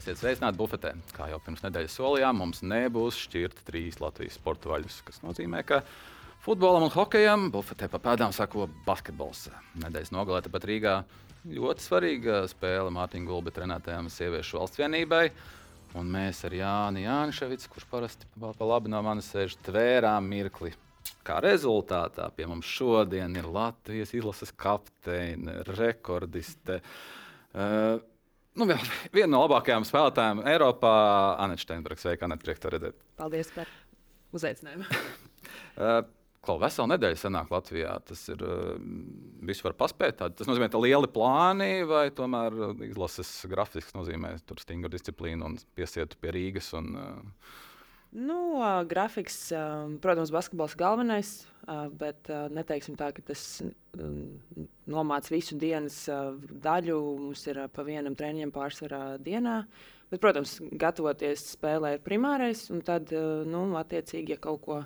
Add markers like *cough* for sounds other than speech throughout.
Esiet sveicināti bufetē. Kā jau pirms nedēļas solījām, mums nebūs šķirta trīs Latvijas sporta vaļas, kas nozīmē, ka futbolam un hokejam bufetē pa pēdām sako basketbols. Nedēļas nogalē pat Rīgā ļoti svarīga spēle Mārtiņa Gulbi trenētajām sieviešu valsts vienībai. Un mēs ar Jāni Jāniševicu, kurš parasti pa pa labi no manis sēž, tvērām mirkli. Kā rezultātā pie mums šodien ir Latvijas izlases kapteine, rekordiste. Uh, nu, *laughs* viena no labākajām spēlētājām Eiropā - Anna Steinbergs. Sveika, Anna, prieks te redzēt. Paldies par uzaicinājumu. Uh, *laughs* Klau veselu nedēļu senāk Latvijā. Tas ir uh, viss var paspēt. Tas nozīmē, ka lieli plāni vai tomēr uh, izlases grafiks nozīmē stingru disciplīnu un piesietu pie Rīgas. Un, uh, nu, uh, grafiks, uh, protams, basketbols galvenais, uh, bet uh, neteiksim tā, ka tas um, nomāca visu dienas uh, daļu. Mums ir uh, pa vienam treniņam pārsvarā dienā. Bet, protams, gatavoties spēlē ir primārais, un tad, uh, nu, attiecīgi, ja kaut ko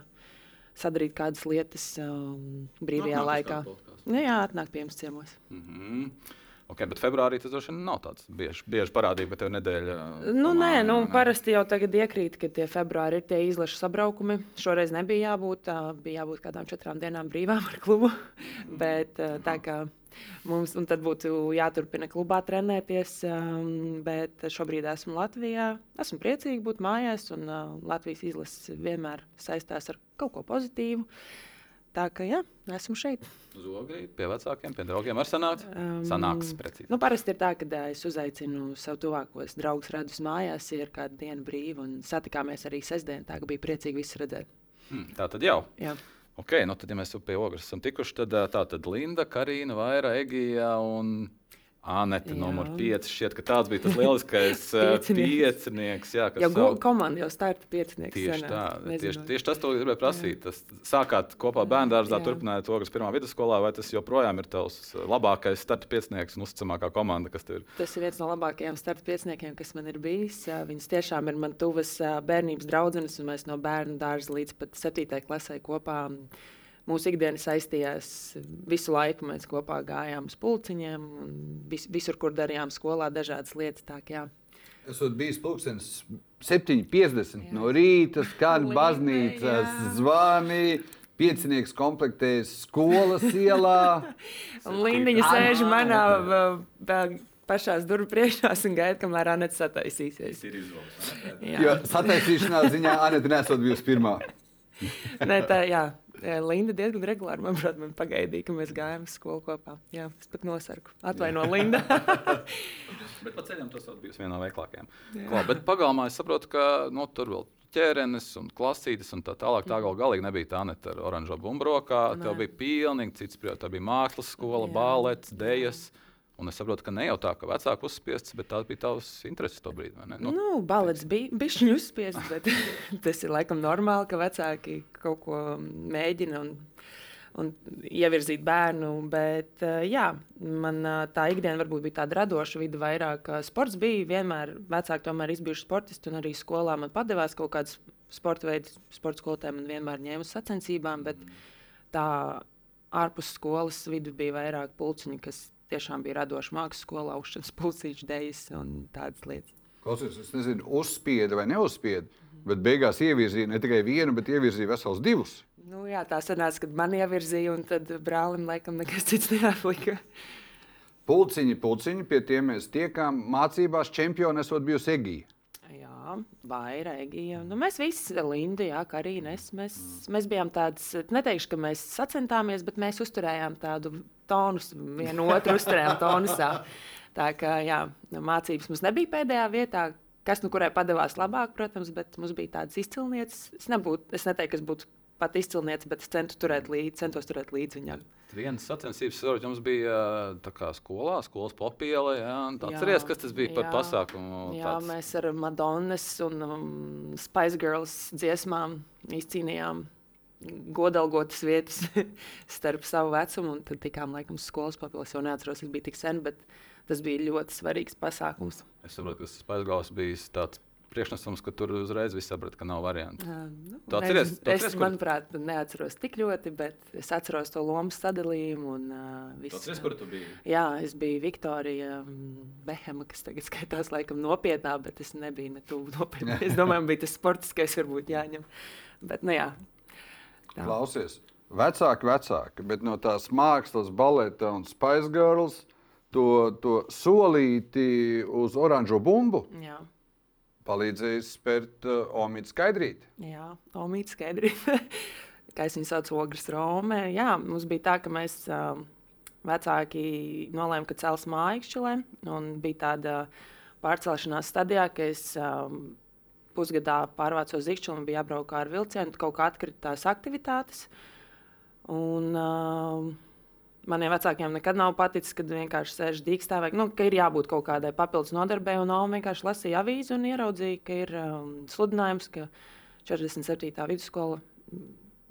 sadarīt, kādas lietas um, brīvajā Nāk, nāk uz laikā. Nu, jā, atnāk pie mums ciemos. mm -hmm. Okay, bet februārī tas droši vien nav tāds bieži, bieži parādība, bet tev nedēļa. Nu, nē, komanda, nu, ne? parasti jau tagad iekrīt, ka tie februāri ir tie izlašu sabraukumi. Šoreiz nebija jābūt, tā, bija jābūt kādām četrām dienām brīvām ar klubu. *laughs* Bet uh, tā kā mums tad būtu jāturpina klubā trenēties, um, bet šobrīd esmu Latvijā. Esmu priecīga būt mājās, un uh, Latvijas izlase vienmēr saistās ar kaut ko pozitīvu. Tā kā jā, esmu šeit. Uz ogļu, pie vecākiem, pie draugiem ar sanāks. Um, Sanāks precīzi. Nu, parasti ir tā, ka es uzaicinu sev tuvākos draugus, redzu uz mājās, ir kāda diena brīva. un Satikāmies arī sestdien, tā ka bija priecīgi visus redzēt. Hmm, tā tad jau. Jā. Okay, nu tad, ja mēs jau pie ogles esam tikuši, tad tā tad Linda, Karina, Vaira, Egija un Anete Jā. numur 5. Šķiet, ka tāds bija tas lieliskais *laughs* Piecinieks. piecinieks. Jā, kas Jau savu- komanda jau starta piecinieks. Tieši senā, tā, tieši, nezinot. tieši tas, ko gribēju prasīt. Tas sākāt kopā bērnu dārzā, Jā. turpinājāt ogles pirmā vidusskolā, vai tas joprojām ir tavs labākais starta piecinieks un uzticamākā komanda, kas tev ir? Tas ir viens no labākajiem starta pieciniekiem, kas man ir bijis. Viņas tiešām ir man tuvas ā, bērnības draudzenes, un mēs no bērnu dārza līdz pat 7. klasē kopā. Mūsu ikdiena saistījās visu laiku. Mēs kopā gājām uz pulciņiem, un vis, visur, kur darījām skolā, dažādas lietas. Tā, kā jā. Esot bijis pulkstenis 7.50 no rīta, skan baznīcas zvani. Piecinieks komplektējas skolas ielā. *laughs* Un Lindiņa sēž nā, manā pašā durvju priekšā un gaida, kamēr Anita sataisīsies. ir izvēle. Sataisīšanās ziņā Anita nesot bijusi pirmā. *laughs* Nē, tā, jā. Jā, Linda diezgan regulāri manuprāt, man pagaidīja, ka mēs gājām uz skolu kopā. Jā, es pat nosarku. Atvaino, Linda. *laughs* Bet pa ceļam tas bija viens no veiklākajiem. Klau, bet pagalmā es saprotu, ka nu, tur vēl ķērenes un klasītes un tā tālāk. Tā gal galīgi nebija tā net ar oranžo bumbrokā. Nē. Tev bija pilnīgi cits prioritāts. Tā bija mākslas skola, Jā. balets, dejas. Un es saprotu, ka ne jau tā, ka vecāki uzspiests, bet tās bija tavas intereses to brīdi. vai ne? Nu, nu, balets bija bišķiņu uzspiests, bet *laughs* tas ir laikam normāli, ka vecāki kaut ko mēģina un, un ievirzīt bērnu. Bet eh, jā, man eh, tā ikdiena varbūt bija tāda radoša vide vairāk. eh, Sports bija vienmēr, vecāki tomēr izbijuši sportisti un arī skolā man padevās kaut kāds sporta veids. Sporta skolotāji man vienmēr ņēma uz sacensībām, bet tā ārpus skolas vidu bija vairāk pulciņi, kas tiešām bija radoši mākslas skolā, uzšanas pulcīši, dejas un tādas lietas. Klausies, es nezinu, uzspieda vai neuzspieda. Bet beigās ievirzīja ne tikai vienu, bet ievirzīja vesels divus. Nu, jā, tā sanāca, kad man ievirzīja, un tad brālim laikam nekas cits neatlika. Pulciņi, pulciņi, pie tiem mēs tiekām mācībās. Čempioni esot bijusi Egija. Jā, vairīgi. Nu, mēs visi, Linda, jā, Karina, es, mēs, mēs bijām tādas, neteikšu, ka mēs sacentāmies, bet mēs uzturējām tādu tonus, vienu otru uzturējām tonusā. Tā kā, jā, mācības mums nebija pēdējā vietā. Kas nu kurai padevās labāk, protams, bet mums bija tādas izcilnieces. Es, nebūtu, es neteiktu, ka es būtu pat izcilniece, bet es centu turēt līdzi, centos turēt līdzi viņam. Viens sacensības sorts jums bija kā skolā, skolas popielē. Jā. Atcerieties, kas tas bija par Jā. pasākumu? Jā, tāds? mēs ar Madonnas un um, Spice Girls dziesmām izcīnījām godalgotas vietas *laughs* starp savu vecumu. un Tad tikām laikam skolas papildus. Es jau neatceros, tas bija tik sen, bet tas bija ļoti svarīgs pasākums. Es saprotu, ka tas Spaisgals bija tāds priekšnesums, ka tur uzreiz viss saprata, ka nav variantu. Uh, nu, Tu atceries- tu atceries, es, kur- manuprāt, neatceros tik ļoti, bet es atceros to lomu sadalījumu. Un, uh, visu, tu biji? Jā, es biju Viktorija Behema, kas tagad *laughs* skaitās laikam nopietnā, bet es nebiju ne tuvu nopietnā. *laughs* Es domāju, bija tas sportiskais, varbūt jāņem. Bet, nu jā. Tā. Klausies, vecāki, vecāki, bet no tās mākslas, baleta un Spice Girls to, to solīti uz oranžo bumbu Jā, palīdzēja spērt uh, Omīdu Skaidrīti. jā Omīte skaidri. *laughs* Kā es viņu saucu, Ogres Rome. Jā, mums bija tā, ka mēs um, vecāki nolēmām, ka cels mājokšķilē. Un bija tāda pārcelšanās stadijā, ka es um, pusgadā pārvācos uz Zikšķili un bija jābrauk ar vilcienu. Tad kaut kā atkrita tās aktivitātes. Un, um, Maniem vecākiem nekad nav paticis, kad vienkārši sēž dīkstā, vai nu, ka ir jābūt kaut kādai papildus nodarbei. Un Alma vienkārši lasīja avīzi un ieraudzīja, ka ir um, sludinājums, ka 47. vidusskola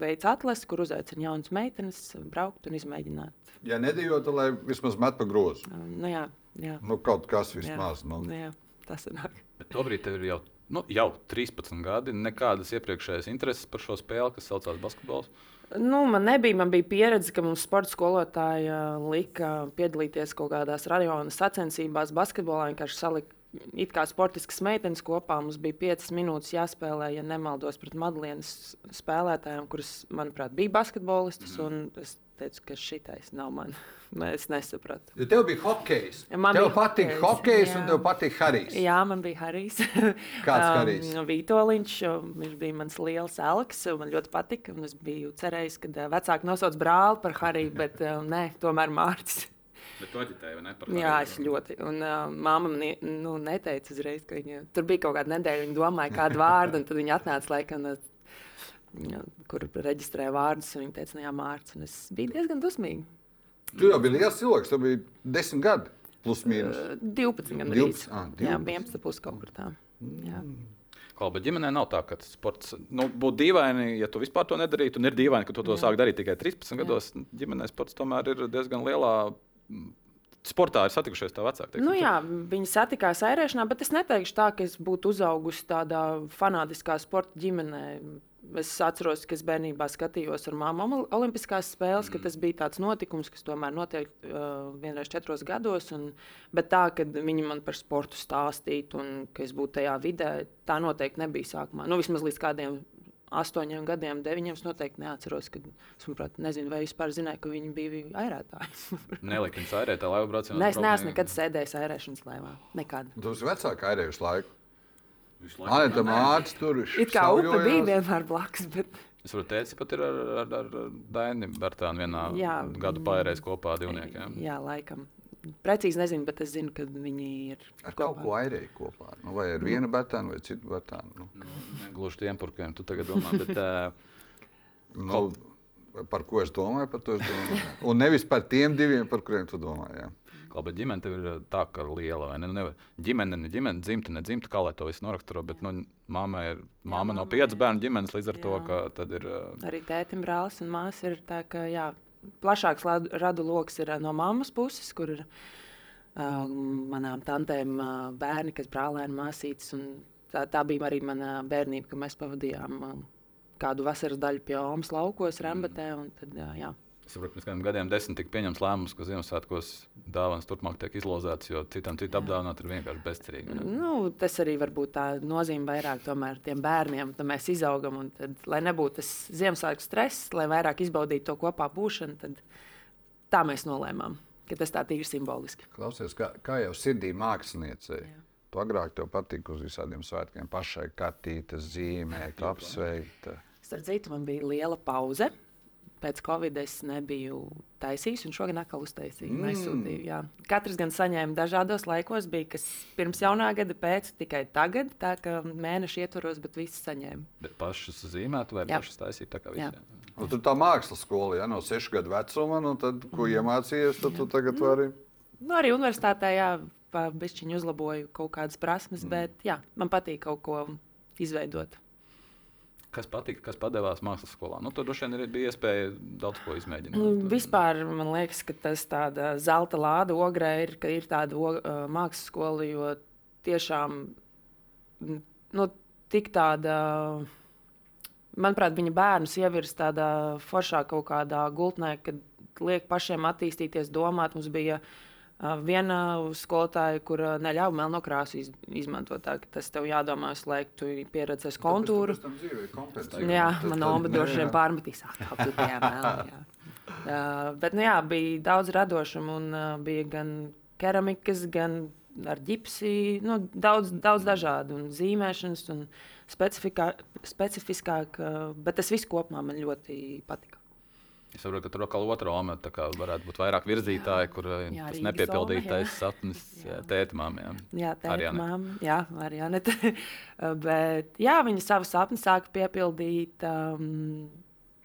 veids atlasi, kur uzaicina jaunas meitenes braukt un izmēģināt. Ja nedēļot, tad lai vismaz met pa grozu. Um, nu, jā, jā, Nu, kaut kas jā, vismaz. Nu. nu, jā, tas ir nāk. Bet tobrīd tev ir jau, nu, jau 13 gadi, nekādas iepriekšējas intereses par šo spēli, kas saucās basketbols. Nu, man nebija, man bija pieredze, ka mums sporta skolotāja lika piedalīties kaut kādās rajona sacensībās, basketbolā. Vienkārši salika it kā sportiskas meitenes kopā. Mums bija 5 minūtes jāspēlē, ja nemaldos, pret Madlienas spēlētājiem, kuras, manuprāt, bija basketbolistas. Mm. Es teicu, ka šitais nav man. Es nesapratu. Ja tev bija hokejs, man tev bija patīk hokejs, hokejs un tev patīk Harijs. Jā, man bija Harijs. *laughs* Kāds Harijs? Um, Vitoļņš. Viņš bija mans liels elks. Man ļoti patika. un Es biju cerējis, ka uh, vecāki nosauc brāli par Hariju, *laughs* bet uh, nē, tomēr Mārcis. Bet tu aģitēji, vai ne? Jā, es ļoti. Un uh, māma man ie- nu, neteica uzreiz, ka viņa tur bija kaut kāda nedēļa. Viņa domāja, kādu vārdu, un tad viņa atnāca laikam. uh, jā, Kur reģistrēja vārdus, un viņa teica, no jā, Mārcis. Es biju diezgan dusmīga. Tu jau biji liels cilvēks, tev bija 10 gadi. Plus mīnus. Uh, 12, gan 12, arī. ā, Jā, 12. 11 pus kaut kur tā. Jā. Kā, bet ģimenē nav tā, ka sports nu, būtu dīvaini, ja tu vispār to nedarītu. Un ir dīvaini, ka tu to Jā. sāk darīt tikai 13 gados. Ģimenē sports tomēr ir diezgan lielā. mm, Sportā ir satikušies tā vecāka. Nu, jā, viņi satikās airēšanā, bet es neteikšu tā, ka es būtu uzaugusi tādā fanātiskā sporta ģimenē. Es atceros, ka es bērnībā skatījos ar māmu ol- Olimpiskās spēles, ka tas bija tāds notikums, kas tomēr notiek uh, vienreiz četros gados. Un, bet tā, ka viņi man par sportu stāstītu un ka es būtu tajā vidē, tā noteikti nebija sākumā. Nu, vismaz līdz kādiem astoņiem gadiem, deviņiem. Es noteikti neatceros, kad es manuprāt, nezinu, vai vispār zināju, ka viņi bija airētāji. *laughs* Nelikim sērēt, tā laiva braucienā. Nē, es neesmu nekad sēdējis airēšanas laivā. Nekad. Tu esi vecāka airējuši laiku. Man ir mākslinieks tur. It kā upe bija vienmēr blakus, bet Es varu teikt, pat ir ar, ar, ar Dainu Bērtānu vienā Jā. gadu pārējais kopā divniekiem. jā, laikam. Precīzi nezinu, bet es zinu, ka viņi ir Ar kaut ko airēju kopā. Nu, vai ar vienu bērnu vai citu bērnu. Nu, Gluži tiem, par kuriem tu tagad domā. Bet, uh, *laughs* nu, par ko es domāju, par to es domāju. Un nevis par tiem diviem, par kuriem tu domā. Jā. Bet ģimene tev ir tā, ka liela vai ne? Nu, nevar- ģimene, ne ģimene, dzimta, ne dzimta, kā lai to visu noraksturo. Bet nu, māma ir māma no māmai piecu bērnu ģimenes, līdz ar to, Jā. ka tad ir. Uh, arī tētim, brālis un māsa. Ir tā, ka jā, plašāks radu lokus ir ā, no mammas puses, kur ir uh, manām tantēm uh, bērni, kas brālēni, māsītes. un Tā, tā bija arī mana bērnība, kad mēs pavadījām uh, kādu vasaras daļu pie Omas laukos, Rambetē. un Tad, uh, jā, saprotu, pirms kādiem gadiem desmit tika pieņemts lēmums, ka Ziemassvētkos dāvanas turpmāk tiek izlozētas, jo citam citu apdāvināt ir vienkārši bezcerīgi. Nu, tas arī varbūt tā nozīme vairāk tomēr tiem bērniem. Tad mēs izaugam, un tad, lai nebūtu tas Ziemassvētku stress, lai vairāk izbaudītu to kopā būšanu, tad tā mēs nolēmām, ka tas tā ir simboliski. Klausies, kā, kā jau sirdī māksliniecei. Tu agrāk tev patika uz visādiem svētkiem pašai kartītes, zīmēt, apsveikt. Starp citu, man bija liela pauze. Pēc Covid es nebiju taisījis, un šogad atkal uztaisīju. Mm. Mm. Jā. Katrs gan saņēma dažādos laikos, bija kas pirms jaunā gada, pēc tikai tagad, tā kā mēneša ietvaros, bet visi saņēma. Bet pašas zīmēt, vai Jā. pašas taisīt tā kā Jā. visiem? Nu, tur tā mākslas skola, ja no 6 gadu vecuma, nu, tad, ko iemācījies, tad tu tagad vari. Nu, arī universitātē, jā, bišķiņu uzlaboju kaut kādas prasmes, mm. bet jā, man patīk kaut ko izveidot. Kas patika, kas padevās mākslas skolā? Nu, tur droši vien bija iespēja daudz ko izmēģināt. Nu, Vispār man liekas, ka tas tāda zelta lāde ogrē ir, ka ir tāda o- ā, mākslas skola, jo tiešām nu, tik tāda. Manuprāt, viņa bērnus ievirs tādā foršā kaut kādā gultnē, kad liek pašiem attīstīties, domāt. Mums bija uh, viena skolotāja, kur uh, neļāva melno krāsu iz, izmantot. Tā, tas tev jādomā, lai tu pieredzēsi kontūru. Jā, man omba droši vien pārmetīs atpakaļ tajā mēlā. Jā. *laughs* Uh, bet, nu jā, bija daudz radošumu un uh, bija gan keramikas, gan ar ģipsi, nu, daudz, daudz dažādu un zīmēšanas. Un, uh, specifiskāk, bet tas viss kopumā man ļoti patika. Es saprotu, ka tur atkal otrā omā varētu būt vairāk virzītāji, kur jā, tas nepiepildītais sapnis tētimām. Jā, jā tētimām, jā, arī Janete. *laughs* bet jā, viņa savu sapni sāka piepildīt. Um,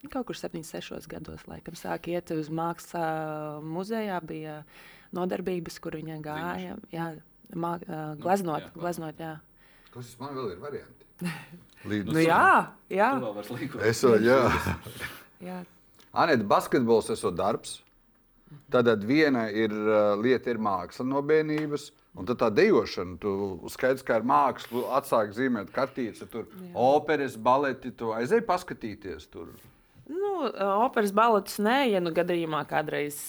Kaut kur 76 gados, laikam, sāka iet uz mākslas muzejā. Bija nodarbības, kur viņa gāja. Jā, mā, uh, gleznot, jā, gleznot, jā. Kas man vēl ir varianti? *laughs* Līdz nu, jā, jā. Es jau, jā. *laughs* jā. Anita, basketbols ir darbs. Tad viena ir, uh, lieta ir māksla no bērnības. Un tad tā dejošana, tu skaidrs, kā ar mākslu atsāk zīmēt kartītes, tur jā. operas, baleti, tu aizēji paskatīties tur. Nu, operas baletus nē, ja nu gadījumā kādreiz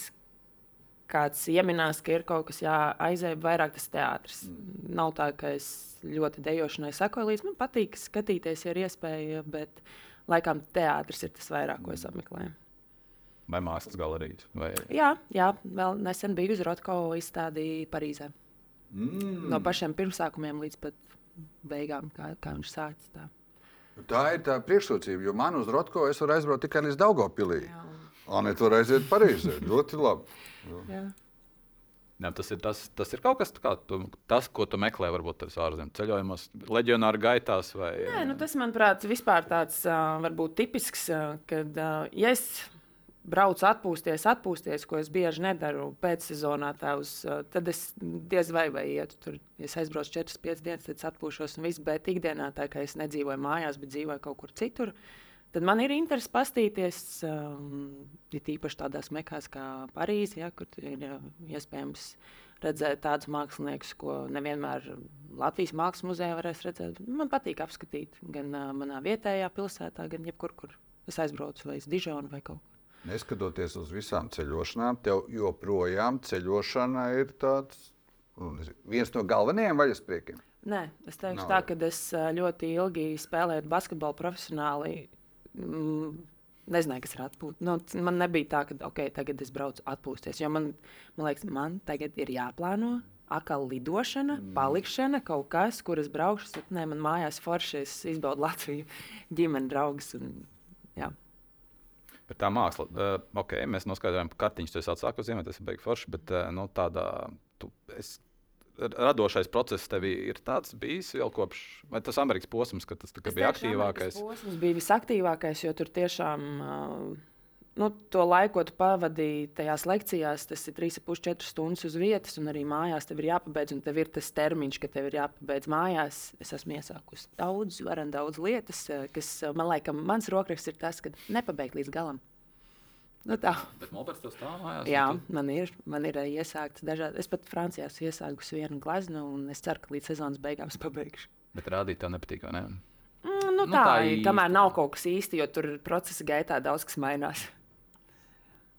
kāds ieminās, ka ir kaut kas jāaizēj, vairāk tas teātris. Mm. Nav tā, ka es ļoti dejošanai sekoju līdzi. Man patīk skatīties, ja ir iespēja, bet laikam teātris ir tas vairāk, ko es mm. Vai mākslas galerijas? Vai... Jā, jā, vēl nesen biju uz Rotko izstādī Parīzē. Mm. No pašiem pirmsākumiem līdz pat beigām, kā, kā viņš sācis. Tā. tā ir tā priekšrocība, jo man uz Rotko es varu aizbraukt tikai līdz Daugopilī. Anita var aiziet Parīzē. ļoti labi. Jā. Jā, tas, ir, tas, tas ir kaut kas tāds, tas, ko tu meklē, varbūt tās ārzemju ceļojumos, leģionāru gaitās. Vai, Nē, nu, tas, manuprāt, vispār tāds varbūt tipisks, kad ja es braucu atpūsties, atpūsties, ko es bieži nedaru pēcsezonā, uz, tad es diez vai, vai ietu tur. Ja es aizbraucu 4-5 dienas, tad atpūšos un viss, bet ikdienā tā kā es nedzīvoju mājās, bet dzīvoju kaut kur citur. Tad man ir interesi paskatīties, um, ir īpaši tādās mekās kā Parīzē, ja, kur ir uh, iespējams redzēt tādus māksliniekus, ko nevienmēr Latvijas Mākslas muzejā varēs redzēt. Man patīk apskatīt gan uh, manā vietējā pilsētā, gan jebkur, kur es aizbraucu, vai uz Dižonu vai kaut kur. Neskatoties uz visām ceļošanām, tev joprojām ceļošana ir tāds, nu, viens no galvenajiem vaļaspriekiem. Nē, es teikšu Nav. tā, ka es ļoti ilgi spēlēju basketbolu profesionāli mm, nezināju, kas ir atpūta. Nu, man nebija tā, ka okay, tagad es braucu atpūsties. Man, man liekas, man tagad ir jāplāno. Akāla lidošana, mm. palikšana, kaut kas, kur es braukšu. Nē, man mājās forši, es izbaudu Latviju, *laughs* ģimeni, draugus. Un, jā. Bet tā māksla, uh, ok, mēs noskaidrojām, ka kartiņš tas atsākas zīmēt, tas ir beigas forši, bet uh, nu, tādā, tu, es radošais process tev ir tāds bijis jau kopš, vai tas Amerikas posms, kad tas bija aktīvākais? Tas bija visaktīvākais, jo tur tiešām. Nu, to laiku, ko tu pavadīji tajās lekcijās, tas ir 3,5-4 stundas uz vietas, un arī mājās tev ir jāpabeidz. Un tev ir tas termiņš, ka tev ir jāpabeidz mājās. Es esmu iesākusi daudz, varam daudz lietas, kas man liekas, mans rokraksts ir tas, ka nepabeigt līdz galam. Nu tā. Bet Molberts tev stāv mājās? Jā, tu... man ir, man ir eh, iesākts dažādi. Es pat Francijā esmu iesākusi vienu gleznu, un es ceru, ka līdz sezonas beigām es pabeigšu. Bet rādīt tev nepatīk, vai ne? Mm, nu, nu, tā, tā īsti. kamēr nav kaut kas īsti, jo tur procesa gaitā daudz kas mainās.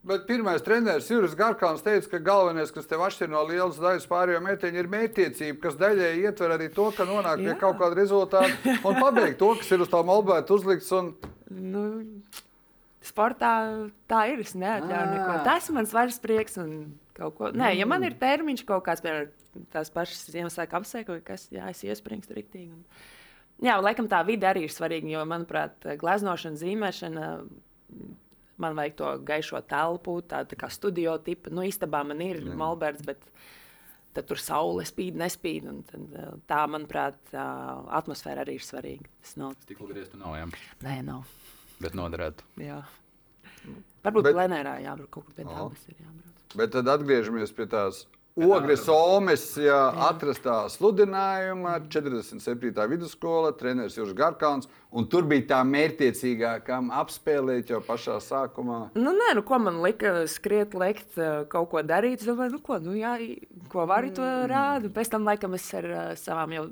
Bet pirmais treneris Juris Garkāns teica, ka galvenais, kas tev atšķir no lielas daļas pārējo metiņu, ir mērķtiecība, kas daļēji ietver arī to, ka nonāk pie kaut kāda rezultāta un pabeigt to, kas ir uz tā molbēta uzlikts. Un... Nu, sportā tā ir. Es neatļauju neko. Tas ir mans varas prieks. Ko... Nē, ja man ir termiņš kaut kāds, piemēram, tās pašas Ziemassvētku apsēkļi, kas jā, es iespringstu riktīgi. Un... Jā, laikam tā vide arī ir svarīga, jo, manuprāt, gleznošana, zīmēšana, man vajag to gaišo telpu, tādu tā kā studio tipu. Nu, istabā man ir mm. Malberts, bet tad tur saule spīd, nespīd. Tad, tā, manuprāt, atmosfēra arī ir svarīga. Tas nav. Stikla grieztu nav, jā? Nē, nav. Bet noderētu. Jā. Varbūt Bet... plenērā jābrauc kaut kur pie dabas. Bet tad atgriežamies pie tās Ogres Omes ja, atrastā sludinājuma, 47. vidusskola, treneris Juris Garkāns Un tur bija tā mērķiecīgākām apspēlēt jau pašā sākumā. Nu, nē, nu, ko man lika skriet, lekt, eh, kaut ko darīt. Es domāju, nu, ko, nu, jā, ko vari to mm. rādu. Pēc tam, laikam, es ar uh, savām jau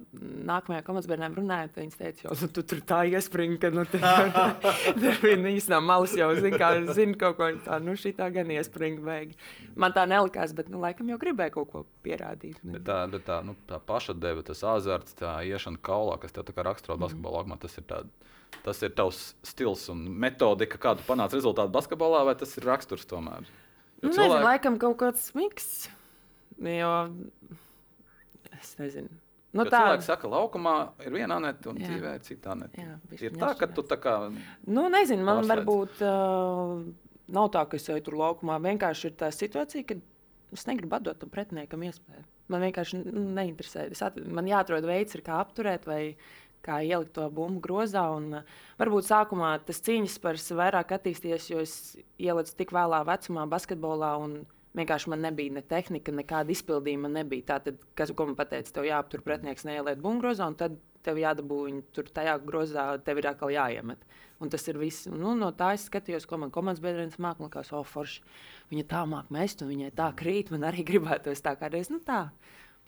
nākamajām komandas bērniem runāju. Viņas teica, jau nu, tu tur tā iespringa, ka nu, tur *laughs* viņas no malas jau zina, kā zina kaut ko tādu. Nu, šī tā gan iespringa vajag. Man tā nelikās, bet, nu, laikam, jau gribēju kaut ko pierādīt. Bet tā, bet tā, nu, tā paša deva, tas azarts, tā iešana kaulā, kas tev tā kā raksturo basketbola mm. tas ir tāds tas ir tavs stils un metodika, kādu panāc rezultātu basketbolā, vai tas ir raksturs tomēr? Nu, cilvēki... nezinu, laikam kaut kāds miks. Jo es nezinu. Nu, tā cilvēks saka, laukumā ir viena neta un jā. dzīvē ir cita. Jā, ir tā, ka tu tā kā. Nu, nezinu, man pārslēdz. varbūt uh, nav tā, ka es eju tur laukumā. Vienkārši ir tā situācija, ka es negribu atdot tam pretiniekam iespēju. Man vienkārši nu, neinteresē. At, man jāatrod veids, kā apturēt vai kā ielikt to bumbu grozā. Un, uh, varbūt sākumā tas cīņas par vairāk attīstījies, jo es ielicu tik vēlā vecumā basketbolā. Vienkārši man nebija ne tehnika, nekāda izpildījuma. Nebija. Tātad, kas man teica, tev jāaptur pretinieks, neieliet bumbu grozā, un tad tev jādabū viņu tur tajā grozā, tev ir atkal jāiemet. Un tas ir viss. Nu, no tā es skatījos, ko man komandas biedrienis māca. Man liekas, oh, forši. Viņa tā māca mest, un viņai tā krīt. Man arī gribētos tā kādreiz. Nu, tā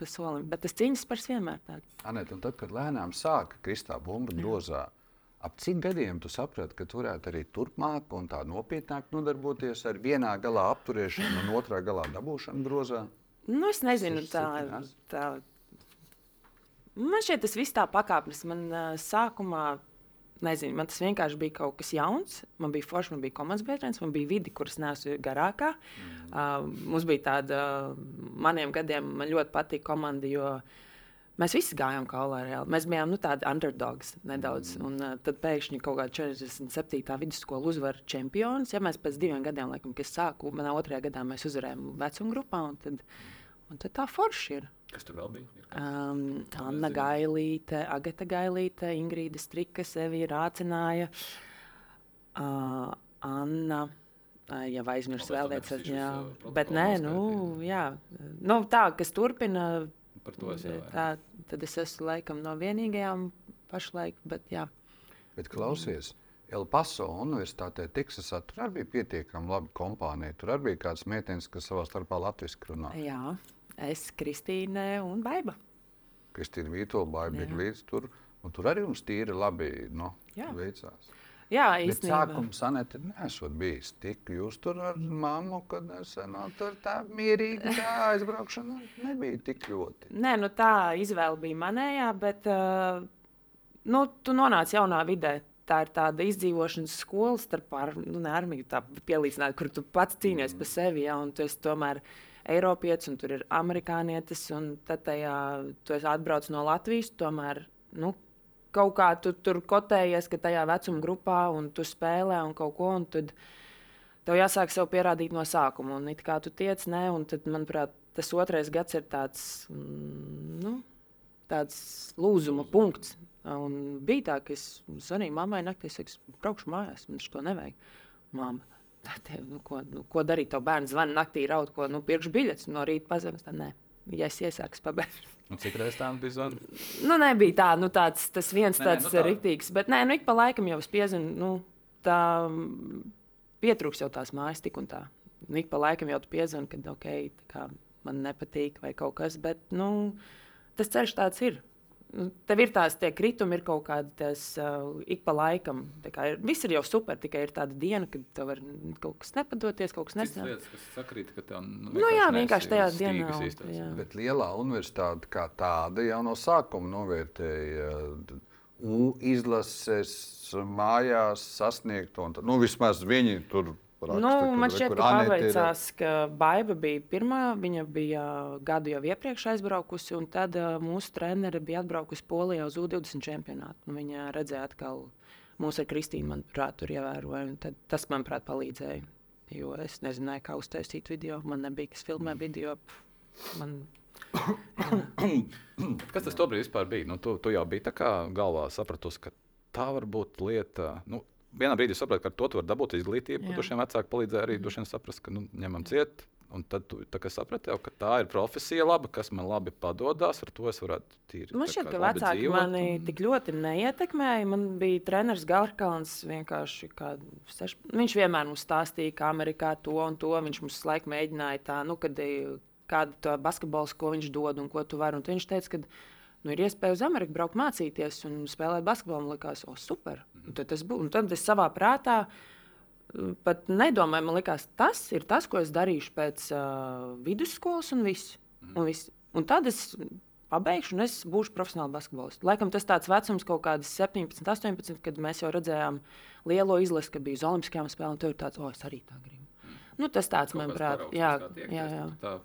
pa solim. Bet tas cīņas par vienmēr tāds. Anet, un tad, kad lēnām sāka kristā bumba grozā, ap cik gadiem tu saprati, ka tu varētu arī turpmāk un tā nopietnāk nodarboties ar vienā galā apturēšanu un otrā galā dabūšanu grozā? Nu, es nezinu, tā, tā. Man šķiet, tas viss tā pakāpnes. Man uh, sākumā Nezinu, man tas vienkārši bija kaut kas jauns. Man bija forši, man bija komandas biedrs, man bija vidi, kuras nesu garākā. Mm. Uh, mums bija tāda, maniem gadiem man ļoti patīk komanda, jo mēs visi gājām kaulā reāli. Mēs bijām nu, tādi underdogs nedaudz. Mm. Un uh, tad pēkšņi kaut kādā 47. vidusskola uzvar čempionus. Ja mēs pēc diviem gadiem, laikam, kad sāku, manā otrajā gadā mēs uzvarējām vecuma grupā. Un tad, un tad tā forši ir. Kas tur vēl bija? Um, Anna Gailīte, Agata Gailīte, Ingrīda Strika sevi rācināja. Uh, Anna. Ja aizmirsu vēl lietas, tad jā. Bet nē, nu, jā. Nu, tā, kas turpina. Par to es jau. Tā, tad es esmu laikam no vienīgajām pašlaik, bet jā. Bet klausies. El Paso Universitātē, Teksasā, tur arī bija pietiekami labi kompānija. Tur arī bija kāds meitenes, kas savā starpā latviešu runā. Jā, es, Kristīne un Baiba. Kristīna Vītola, Baiba bija līdz tur. Un tur arī mums tīri labi nu, veicās. Jā, īstenībā. Sākumā sanēta nesot bijis tik. Jūs tur ar mammu, kad es no tur tā mierīgi tā aizbraukšana nebija tik ļoti. Nē, nu tā izvēle bija manējā, bet uh, nu, tu nonāc jaunā vidē. Tā ir tāda izdzīvošanas skola starp ar, nu, armiju, tā pielīdzināt, kur tu pats cīnies mm. par sevi, ja, un tu esi tomēr uh, Eiropietis, un tur ir amerikānietis, un tad tajā, tu atbrauc no Latvijas, tomēr nu, kaut kā tu tur kotējies, ka tajā vecuma grupā, un tu spēlē un kaut ko. Un tad tev jāsāk sev pierādīt no sākuma. Un it kā tu tiec, nē, un tad, manuprāt, tas otrais gads ir tāds, mm, nu, tāds lūzuma punkts. Un bija tā, ka es zvanīju mammai naktī, es teicu, braukšu mājās, man to nevajag. Māma, Tev, nu, ko, nu, ko darīt? Tev bērns zvana naktī, raud, ko nu, pirkšu biļetes no rīta pazemes. Tā, nē, ja es iesāku pabeigšu. Nu, cik reizes tā bija zvanīta? Nu, nebija tā, nu, tāds, tas viens nē, tāds nē, nu, tā. rīktīgs. Bet nē, nu, ik pa laikam jau es piezinu, nu, tā pietrūks jau tās mājas tik un tā. Nu, ik pa laikam jau tu piezini, ka ok, kā, man nepatīk vai kaut kas, bet nu, tas ceļš tāds ir. Nu, tev ir tās kritumi, ir kaut kādas uh, ik pa laikam. Ir, viss ir jau super, tikai ir tāda diena, kad tev var kaut kas nepadoties, kaut kas nesanāks. Tas sakrīt, ka tev nu, nu, jā, vienkārši tajā dienā. Jā. Bet lielā universitāte kā tāda jau no sākuma novērtēja U izlases mājās sasniegto. Nu, vismaz viņi tur Raksta, nu, man šķiet, ka paveicās, ka Baiva bija pirmā. Viņa bija gadu jau iepriekš aizbraukusi, un tad uh, mūsu trenere bija atbraukusi Polijā uz U20 čempionātu. Viņa redzēja atkal mūsu ar Kristīnu, manuprāt, tur ievēroja. Tas, manuprāt, palīdzēja. Jo es nezināju, kā uztaisīt video. Man nebija kas filmē video. Man *coughs* Kas tas tobrīd bija? Nu, tu, tu jau biji tā kā galvā sapratusi, ka tā var būt lieta. Nu, vienā brīdī sapratu, ka ar to var dabūt izglītību. Šiem vecākiem palīdzēja arī mm. saprast, ka nu, ņemam ciet. Un tad tu saprati, ka tā ir profesija, laba, kas man labi padodas. Ar to es varētu tīri. Man šķiet, ka vecāki dzīvot. mani tik ļoti neietekmēja. Man bija treneris Galkāns. Seš... Viņš vienmēr mums stāstīja, ka Amerikā to un to viņš mums laiku mēģināja tā, nu, kad kādu basketbolu, ko viņš dod un ko tu vari. Un viņš teica, ka nu, ir iespēja uz Ameriku braukt mācīties un spēlēt basketbolu. Man liekas, o, super. Un tad, tas bū, un tad es savā prātā pat nedomāju, man liekas, tas ir tas, ko es darīšu pēc uh, vidusskolas un viss. Mm. Un, viss. un tad es pabeigšu, un es būšu profesionāls basketbolists. Laikam tas tāds vecums, kaut kāds 17, 18, kad mēs jau redzējām lielo izlasi, kad bija uz Olimpiskajām spēlēm. Tur ir tāds, oh, es arī tā gribu. Nu, tas tāds, manuprāt, jā, jā, jā. Tā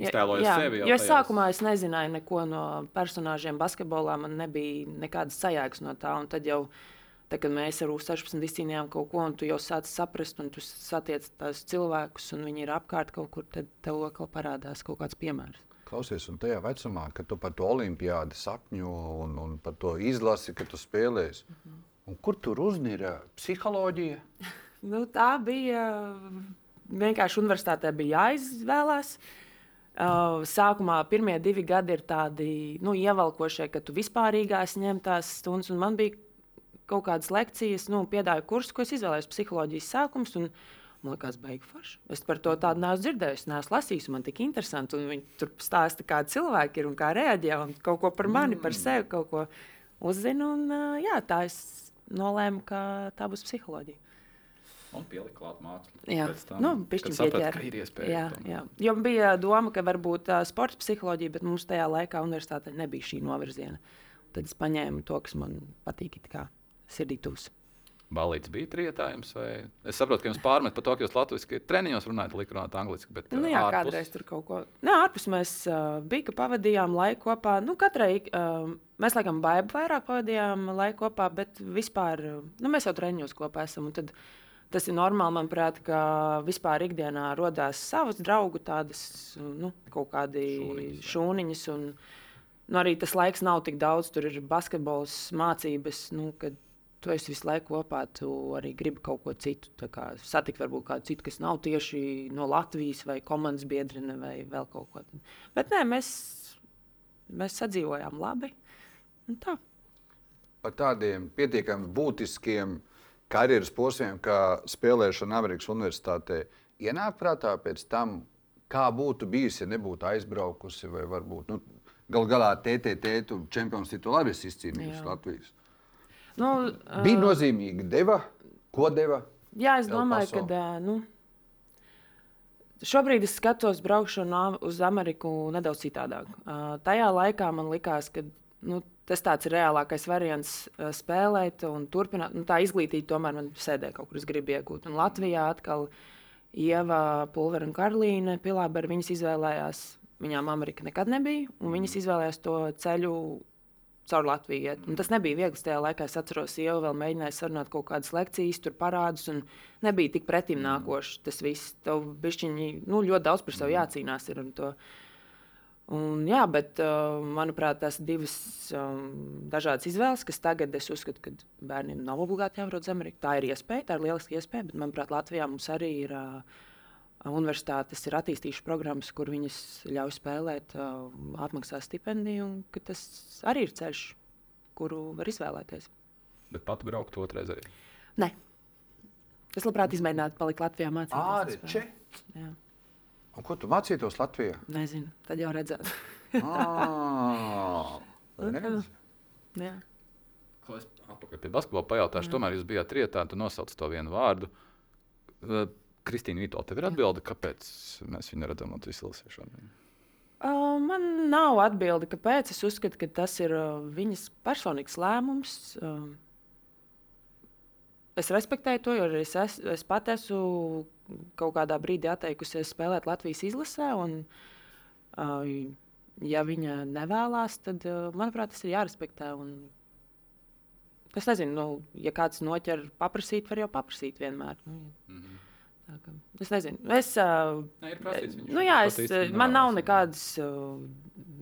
iztēlojas jā, sevi. Jo tajās... sākumā es nezināju neko no personāžiem basketbolā, man nebija nekādas sajēgas no tā. Un tad jau Tad, kad mēs ar U-16 izcīnījām kaut ko, un tu jau sāc saprast, un tu satiec tās cilvēkus, un viņi ir apkārt kaut kur, tad tev atkal parādās kaut kāds piemērs. Klausies, un tajā vecumā, kad tu par to olimpiādu sapņo un, un par to izlasi, ka tu spēlēsi, mm -hmm. un kur tur uznīra psiholoģija? *laughs* nu, tā bija vienkārši universitātē bija jāizvēlās. Uh, sākumā pirmie divi gadi ir tādi nu, ievelkošie, ka tu vispārīgās ņem tās stundas, un man bija kaut kādas lekcijas, nu, piedāvāju kursu, ko es izvēlējos psiholoģijas sākums. Un, Man liekas, beigas forši. Es par to tādu neesmu dzirdējis, neesmu lasījis. Man tik interesanti. Viņi tur stāsta, kādi cilvēki ir un kā reaģē. Un kaut ko par mani, par mm. sevi, kaut ko uzzinu. Un, jā, tā es nolēmu, ka tā būs psiholoģija. Un pielikt klāt mākslu. Jā, tam, nu, saprat, ka ir iespēja. Jā, jā. Jo bija doma, ka varbūt uh, sports psiholoģija, bet mums tajā laikā universitātē nebija šī novirziena. Tad es paņēmu to, kas man patīk sirdī tūs. Balīts bija trietājums, vai es saprotu, ka jums pārmet par to, ka jūs latviešu treniņos runājat, liek runāt angliski. Bet, nu, jā, ārpus... kādreiz tur kaut ko. Nē, ārpus mēs uh, bija, ka pavadījām laiku kopā. Nu, katrai, uh, mēs laikam baidu vairāk pavadījām laiku kopā, bet vispār uh, nu, mēs jau treniņos kopā esam. Tad, tas ir normāli, manuprāt, ka vispār ikdienā radās savas draugu tādas nu, kaut kādi šūniņas. un, nu, arī tas laiks nav tik daudz, tur ir basketbols, mācības. Nu, tu esi visu laiku kopā, tu arī gribi kaut ko citu. Satikt varbūt kādu citu, kas nav tieši no Latvijas vai komandas biedrina vai vēl kaut ko tādu. Bet nē, mēs, mēs sadzīvojām labi. Tā. Par tādiem pietiekami būtiskiem karjeras posmiem, kā spēlēšana Amerikas Universitātē, ienāk prātā pēc tam, kā būtu bijis, ja nebūtu aizbraukusi vai varbūt. Nu, Galu galā TTT čempions titulu arī izcīnījusi Latvijas. Nu, uh, Bija nozīmīgi, deva, ko deva. Jā, es domāju, ka nu, šobrīd es skatos braukšanu uz Ameriku nedaudz citādāk. Uh, tajā laikā man likās, ka nu, tas tāds ir reālākais variants uh, spēlēt un turpināt. Nu, tā izglītība tomēr man sēdē kaut kur, es gribu iegūt. Un Latvijā atkal Ieva, Pulvera un Karlīne Pilābera viņas izvēlējās. Viņām Amerika nekad nebija, un viņas izvēlējās to ceļu caur Latviju. Iet. Un tas nebija viegli tajā laikā. Es atceros, jau mēģināja sarunāt kaut kādas lekcijas, tur parādus, un nebija tik pretim nākošs. Tas viss tev bišķiņi, nu, ļoti daudz par sevi jācīnās. Ir, un to, Un, jā, bet, uh, manuprāt, tās divas um, dažādas izvēles, kas tagad es uzskatu, ka bērniem nav obligāti jābrauc uz Ameriku. Tā ir iespēja, tā ir lieliska iespēja, bet, manuprāt, Latvijā mums arī ir uh, universitātes ir attīstījušas programmas, kur viņas ļauj spēlēt, uh, apmaksā stipendiju, un tas arī ir ceļš, kuru var izvēlēties. Bet pat braukt otrreiz arī? Nē. Es labprāt izmēģinātu palikt Latvijā mācīties. Āre, Jā. Un ko tu mācītos Latvijā? Nezinu, tad jau redzētu. ah, *laughs* Jā. Es atpakaļ pie basketbola pajautāšu, tomēr jūs bijāt trietā, tu nosauc to vienu vārdu. Kristīna Vito, tev ir atbilde, kāpēc mēs viņu redzam Latvijas izlasē? Uh, man nav atbildi, kāpēc. Es uzskatu, ka tas ir uh, viņas personīgs lēmums. Uh, es respektēju to, jo es, es, es pat esmu kaut kādā brīdī atteikusies spēlēt Latvijas izlasē. Un, uh, ja viņa nevēlas, tad, uh, manuprāt, tas ir jārespektē. Un, es nezinu, nu, ja kāds noķer paprasīt, var jau paprasīt vienmēr. Nu, mm -hmm. Es nezinu, es. Uh, Nē, prasīts, nu, jā, es, man nav nekādas uh,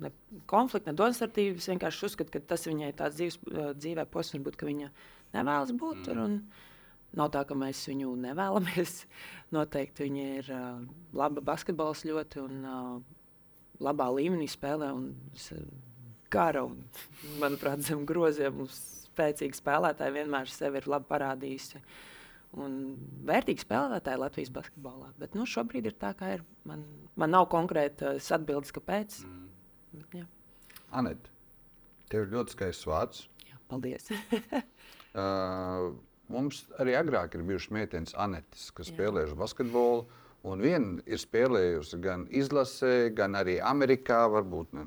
ne konflikta, ne domstarpības. Es vienkārši uzskatu, ka tas viņai tāds dzīves, uh, dzīvē posms, varbūt, ka viņa nevēlas būt mm. tur. Un, nav tā, ka mēs viņu nevēlamies. *laughs* Noteikti viņa ir uh, laba basketbols ļoti un uh, labā līmenī spēlē. Un, gara un, manuprāt, zem groziem spēcīga spēlētāja vienmēr sevi ir labi parādījusi. Un vērtīgi spēlētāji Latvijas basketbolā. Bet nu, šobrīd ir tā, kā ir. Man, man nav konkrētas atbildes, kāpēc. Mm. Bet, jā. Anet, tev ir ļoti skaists vārds. Jā, paldies. *laughs* uh, mums arī agrāk ir bijušas meitenes Anetes, kas spēlējušas basketbolu. Un viena ir spēlējusi gan izlasē, gan arī Amerikā, varbūt ne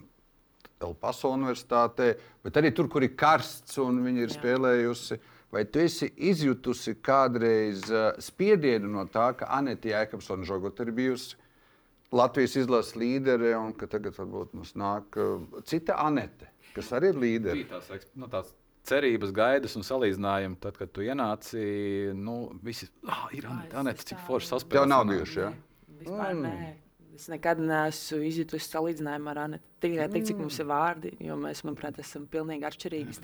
Elpaso universitātē, bet arī tur, kur ir karsts un viņi ir Jā. spēlējusi. Vai tu esi izjutusi kādreiz uh, spiedienu no tā, ka Anita Jēkabsona žogot ir bijusi Latvijas izlases līdere un ka tagad varbūt mums nāk uh, cita Anete, kas arī ir līdere? Tās, nu, tās cerības, gaidas un salīdzinājumi, tad, kad tu ienāci, nu, visi ah, ir Anete cik forši saspēlēts. Tev nav bijuši, jā? Ja? Vispār mm. nē. Es nekad neesmu izjutusi salīdzinājumu ar Anētu. Tikai mm. tik, cik mums ir vārdi, jo mēs, manuprāt, esam pilnīgi atšķirīgi.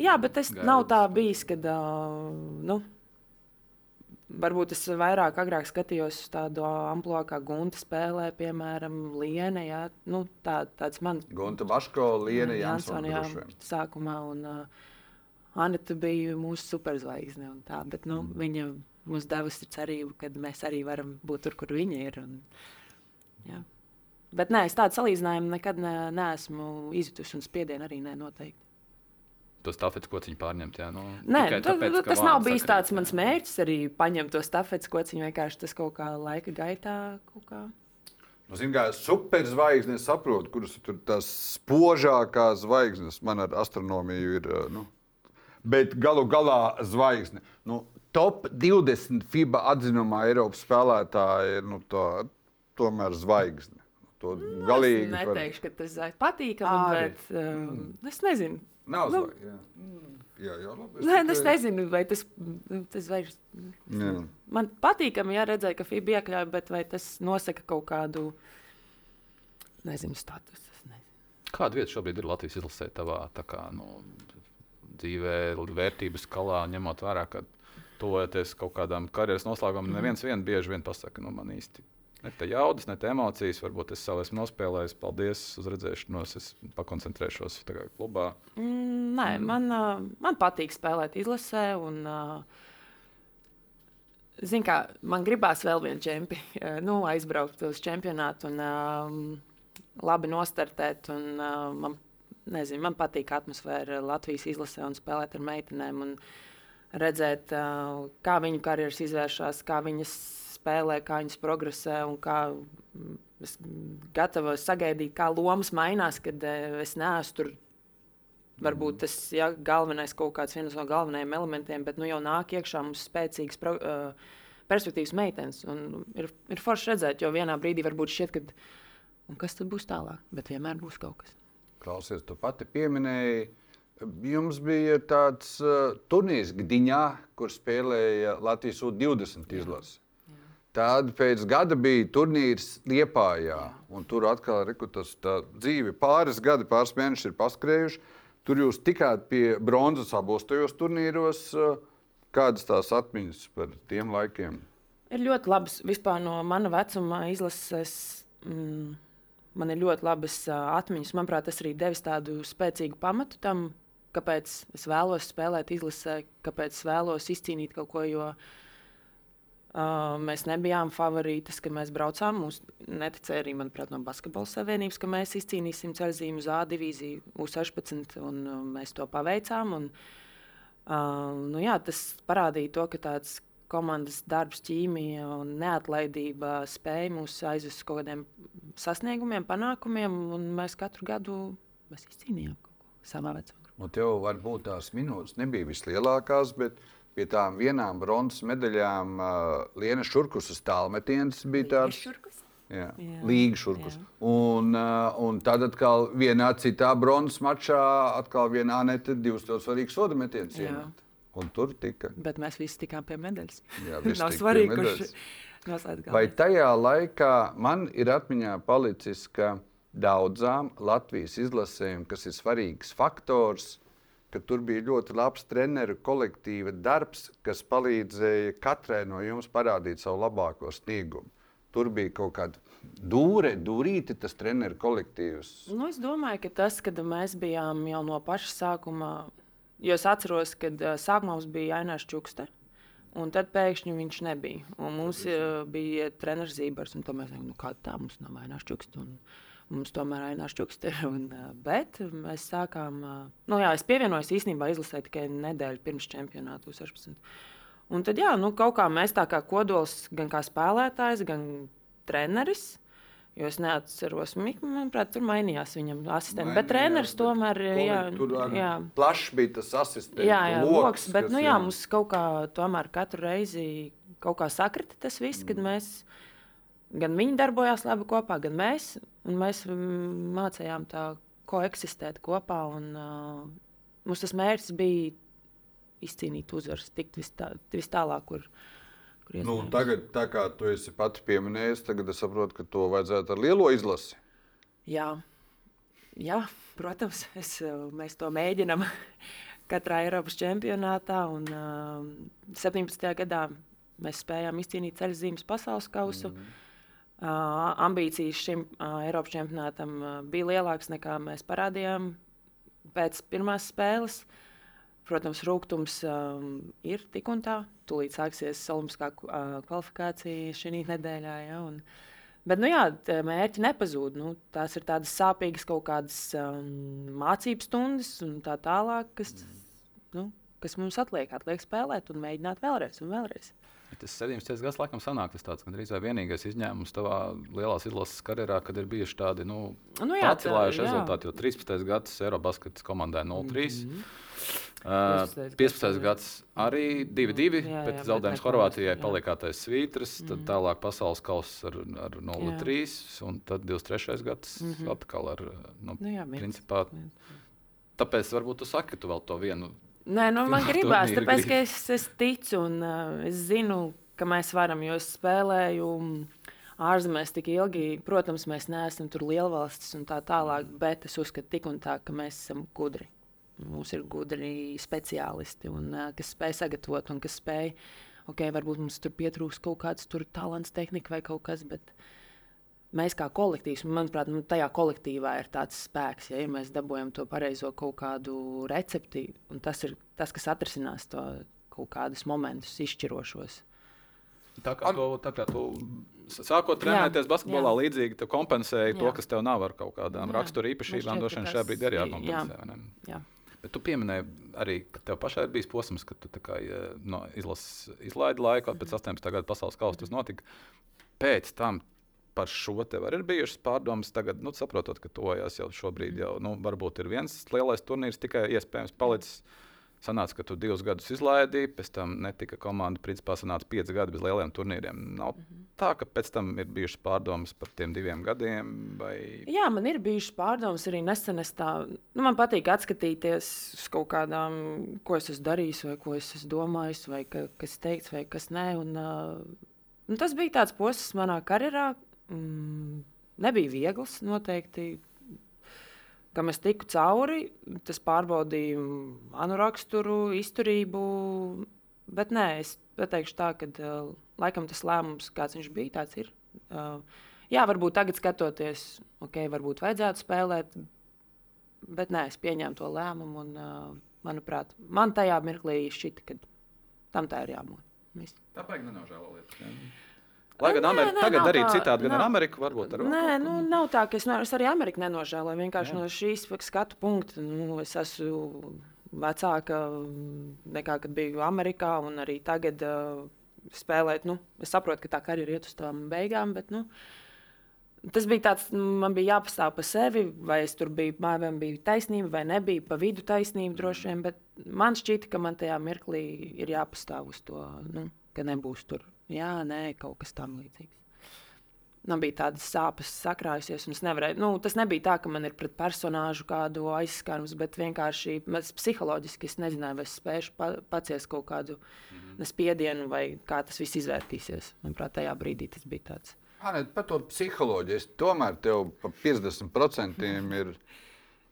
Jā, bet tas nav tā bijis, kad. Uh, nu, Varbūt es vairāk skatījos uz tādu amplitūdu, kā Gunta spēlē, piemēram, Liene. Jā, nu, tā, tāds man. Gunta Vaško, Liene Jansona. Jā, sākumā. Un uh, Anita bija mūsu superzvaigzne. Tā, bet, nu, mm. Viņa mums devusi cerību, ka mēs arī varam būt tur, kur viņa ir. Un, jā. Bet nē, es tādu salīdzinājumu nekad ne, neesmu izjutusi, un spiedienu arī ne, noteikti. To stafetes kociņu pārņemt. Jā, nu, Nē, tāpēc, tas, tas nav bijis sakarīt, tāds mans mērķis arī paņemt to stafetes kociņu. Vienkārši tas kaut kā laika gaitā. Kā... Nu, Ziniet, kā superzvaigznes saprotu, kuras ir tās spožākās zvaigznes. Man ar astronomiju ir. Nu, bet galu galā zvaigzne. Nu, top 20 FIBA atzinumā Eiropas spēlētāji ir nu, to, tomēr zvaigzne. To nu, galīgi. Es neteikšu, par... ka tas ir patīkami, bet um, mm. es nezinu. Nav nu, zvaigzne. Jā. Mm. Jā, jā, labi, es Nē, tikai... es nezinu, vai tas, tas vairs. Jā. Man patīkami, ja redzēju, ka FIBA iekļauj, bet vai tas nosaka kaut kādu, nezinu, statusu. Kāda vieta šobrīd ir Latvijas izlasē tavā kā, nu, dzīvē, vērtības skalā, ņemot vērā, ka tuvojoties kaut kādām karjeras noslēgumam, mm. neviens vien bieži vien pasakā, nu, man īsti. Ne tā jaudas, ne tā emocijas. Varbūt es savu esmu nospēlējis. Paldies uz redzēšanos. Es pakoncentrēšos tagad klubā. Mm, nē, mm. Man, uh, man patīk spēlēt izlasē. Un, uh, Ziniet, kā man gribās vēl vienu čempionu, uh, nu, aizbraukt uz čempionātu un uh, labi nostartēt. Un, uh, man, nezinu, man patīk atmosfēra Latvijas izlasē un spēlēt ar meitenēm. Un, uh, redzēt, kā viņu karjeras izvēršas, kā viņas spēlē, kā viņas progresē un kā mm, es gatavos sagaidīt, kā lomas mainās, kad es neesmu tur. Varbūt tas ir ja, galvenais kaut kāds no galvenajiem elementiem, bet nu, jau nāk iekšā mums spēcīgs pro, uh, perspektīvas meitenes. Ir, ir forši redzēt, jo vienā brīdī varbūt šķiet, ka kas tad būs tālāk, bet vienmēr būs kaut kas. Klausies, tu pati pieminēji Jums bija tāds uh, turnīrs Gdiņā, kur spēlēja Latvijas U-20 izlase. Tad pēc gada bija turnīrs Liepājā. Tur atkal ir tas dzīve. Pāris gadi, pāris mēneši ir paskrējuši. Tur jūs tikāt pie bronzas abos tajos turnīros. Kādas tās atmiņas par tiem laikiem? Ir ļoti labas vispār no mana vecuma izlases. Mm, man ir ļoti labas atmiņas. Manuprāt, tas arī devis tādu spēcīgu pamatu tam, kāpēc es vēlos spēlēt izlasē, kāpēc es vēlos izcīnīt kaut ko. Jo, uh, mēs nebijām favorītas, kad mēs braucām. Mums neticēja arī, manuprāt, no Basketbola Savienības, ka mēs izcīnīsim ceļzīmu uz A divīziju, U16, un uh, mēs to paveicām. Un, uh, nu, jā, tas parādīja to, ka tāds komandas darbs, ķīmija un neatlaidība spēja mūs aizvest uz kaut kādiem sasniegumiem, panākumiem, mēs katru gadu mēs izcīnījām kaut ko savā vecumā. Un tev varbūt tās minūtes nebija vislielākās, bet pie tām vienām bronzas medaļām uh, Liena Šurkusas tālmetiens bija tāds. Jā, jā, Līga šurkus. Jā. Un, uh, un tad atkal vienā citā bronzas mačā atkal vienā netā divas ļoti svarīgas soda metienas. Un tur tika. Bet mēs visi tikām pie medaļas. Jā, *laughs* Nav svarīgi, kurš noslēdz. Vai tajā laikā man ir atmiņā palicis, ka daudzām Latvijas izlasēm, kas ir svarīgs faktors, ka tur bija ļoti labs treneru kolektīva darbs, kas palīdzēja katrai no jums parādīt savu labāko sniegumu. Tur bija kaut kāda dūre, dūrīte, tas treneru kolektīvs. Nu, es domāju, ka tas, kad mēs bijām jau no paša sākuma, jo es atceros, kad sākumā mums bija Ainārs Čukste. Un tad pēkšņi viņš nebija. Un mums uh, bija treneris Zībers, un mēs domājam, nu, kāda tā mums nav Ainārs Čukste. Un, Mums tomēr ir. Un, bet mēs sākām, nu jā, es pievienojos īstenībā izlasē tikai nedēļu pirms čempionāta 16. Un tad, jā, nu, kaut kā mēs tā kā kodols, gan kā spēlētājs, gan treneris. Jo es neatceros, manuprāt, tur mainījās viņam asistents. Bet treneris tomēr jā, tur jā. plašs bija tas asistents. Jā, jā loks, loks bet nu, jā, mums kaut kā tomēr katru reizi kaut kā sakrita tas viss, mm. kad mēs gan viņi darbojās labi kopā, gan mēs. Mēs mācījām tā koeksistēt kopā. Un, uh, mums tas mērķis bija izcīnīt uzvaras, tikt vis, tā, vis tālāk, kur, kur nu, tagad, tā kā tu esi pati pieminējis, tagad es saprotu, ka to vajadzētu ar lielo izlasi. Jā, Jā protams, es, mēs to mēģinām *laughs* katrā Eiropas čempionātā. Un, uh, 17. gadā mēs spējām izcīnīt ceļzīmes pasaules kausu. Mm -hmm. Ambīcijas šim Eiropas čempionātam bija lielākas nekā mēs parādījām pēc pirmās spēles. Protams, rūkums um, ir tik un tā. Tūlīt sāksies olimpiskā uh, kvalifikācija šī nedēļā. Ja, un, bet, nu jā, mērķi nepazūd. Nu, tās ir tādas sāpīgas kaut kādas um, mācību stundas un tā tālāk, kas, nu, kas mums atliek. Atliek spēlēt un mēģināt vēlreiz un vēlreiz. Tas 17. gads, laikam, sanāk, tas tāds gandrīz vai vienīgais izņēmums tavā lielās izlases karjerā, kad ir bijuši tādi nu, nu, jā, pacēlājuši rezultāti. Jo 13. gads Eiropas komandai 0-3. Mm -hmm. Uh, 15. gads arī 2-2, bet zaudējums Horvātijai palikātais svītras, tad mm. tālāk pasaules kausa ar, ar 0-3, un tad 23. gads mm -hmm. atkal ar nu, nu, jā, principā. Tāpēc varbūt tu saki, ka tu vēl to vienu. Nē, nu, man *laughs* gribās, tāpēc, ka es, es ticu un uh, es zinu, ka mēs varam, jo es spēlēju ārzemēs tik ilgi. Protams, mēs neesam tur lielvalstis un tā tālāk, bet es uzskatu tik un tā, ka mēs esam gudri. Mums ir gudri speciālisti, un, uh, kas spēj sagatavot un kas spēj. Okay, varbūt mums tur pietrūks kaut kāds talants, tehnika vai kaut kas. Bet mēs kā kolektīvs, manuprāt, nu, tajā kolektīvā ir tāds spēks, ja, ja mēs dabūjam to pareizo kaut kādu recepti, un tas ir tas, kas atrisinās to kaut kādus momentus izšķirošos. Tā kā tu, tā kā tu sākot trenēties jā, basketbolā, jā. līdzīgi tu kompensēji jā. to, kas tev nav ar kaut kādām rakstura īpašībām. Vien šajā brīdī arī jākompensē. Jā. Jā. Bet tu pieminēji arī, ka tev pašai ir bijis posms, kad tu kā, no, izlas, izlaidi laiku, pēc 18. Mhm. gada pasaules kausa tas notika. Pēc tam par šo tev arī ir bijušas pārdomas. Tagad, nu, saprotot, ka tojas jau šobrīd, jau, nu, varbūt ir viens lielais turnīrs tikai iespējams palicis. Sanāca, ka tu divus gadus izlaidi, pēc tam netika komanda. Principā sanāca pieci gadi bez lieliem turnīriem. Nav mm -hmm. tā, ka pēc tam ir bijušas pārdomas par tiem diviem gadiem. Vai... Jā, man ir bijušas pārdomas arī nesen. Tā, nu, man patīk atskatīties uz kaut kādām, ko es esmu darījis, vai ko es esmu domājis, vai ka, kas teikts, vai kas nē. Un, uh, nu, tas bija tāds posms manā karjerā. Mm, nebija viegls noteikti kam es tiku cauri, tas pārbaudīja manu raksturu, izturību. Bet nē, es pateikšu tā, ka uh, laikam tas lēmums, kāds viņš bija, tāds ir. Uh, jā, varbūt tagad skatoties, ok, varbūt vajadzētu spēlēt, bet nē, es pieņēmu to lēmumu. Un, uh, manuprāt, man tajā mirklī šķita, ka tam tā ir jābūt. Tāpēc nenožēlojiet. Lai gan Amerika nē, tagad arī citādi, gan nav, ar Ameriku varbūt ar Nē, nu, nav tā, ka es, ne, es arī Ameriku nenožēloju. Vienkārši jā. no šīs skatu punkta nu, es esmu vecāka nekā kad biju Amerikā un arī tagad uh, spēlēt. Nu, es saprotu, ka tā karjera iet uz tām beigām, bet nu, tas bija tāds, man bija jāpastāv par sevi, vai es tur biju, man bija taisnība vai nebija pa vidu taisnība droši vien, bet man šķita, ka man tajā mirklī ir jāpastāv uz to, nu, ka nebūs tur jā, nē, kaut kas tam līdzīgs. Man bija tādas sāpes, sakrājusies, un es nevarēju. Nu, tas nebija tā, ka man ir pret personāžu kādu aizskārumu, bet vienkārši es psiholoģiski es nezināju, vai es spēšu pa, paciest kaut kādu mm -hmm. spiedienu, vai kā tas viss izvērtīsies. Manuprāt, tajā brīdī tas bija tāds. Anē, par to psiholoģiju. Tomēr tev pa 50% ir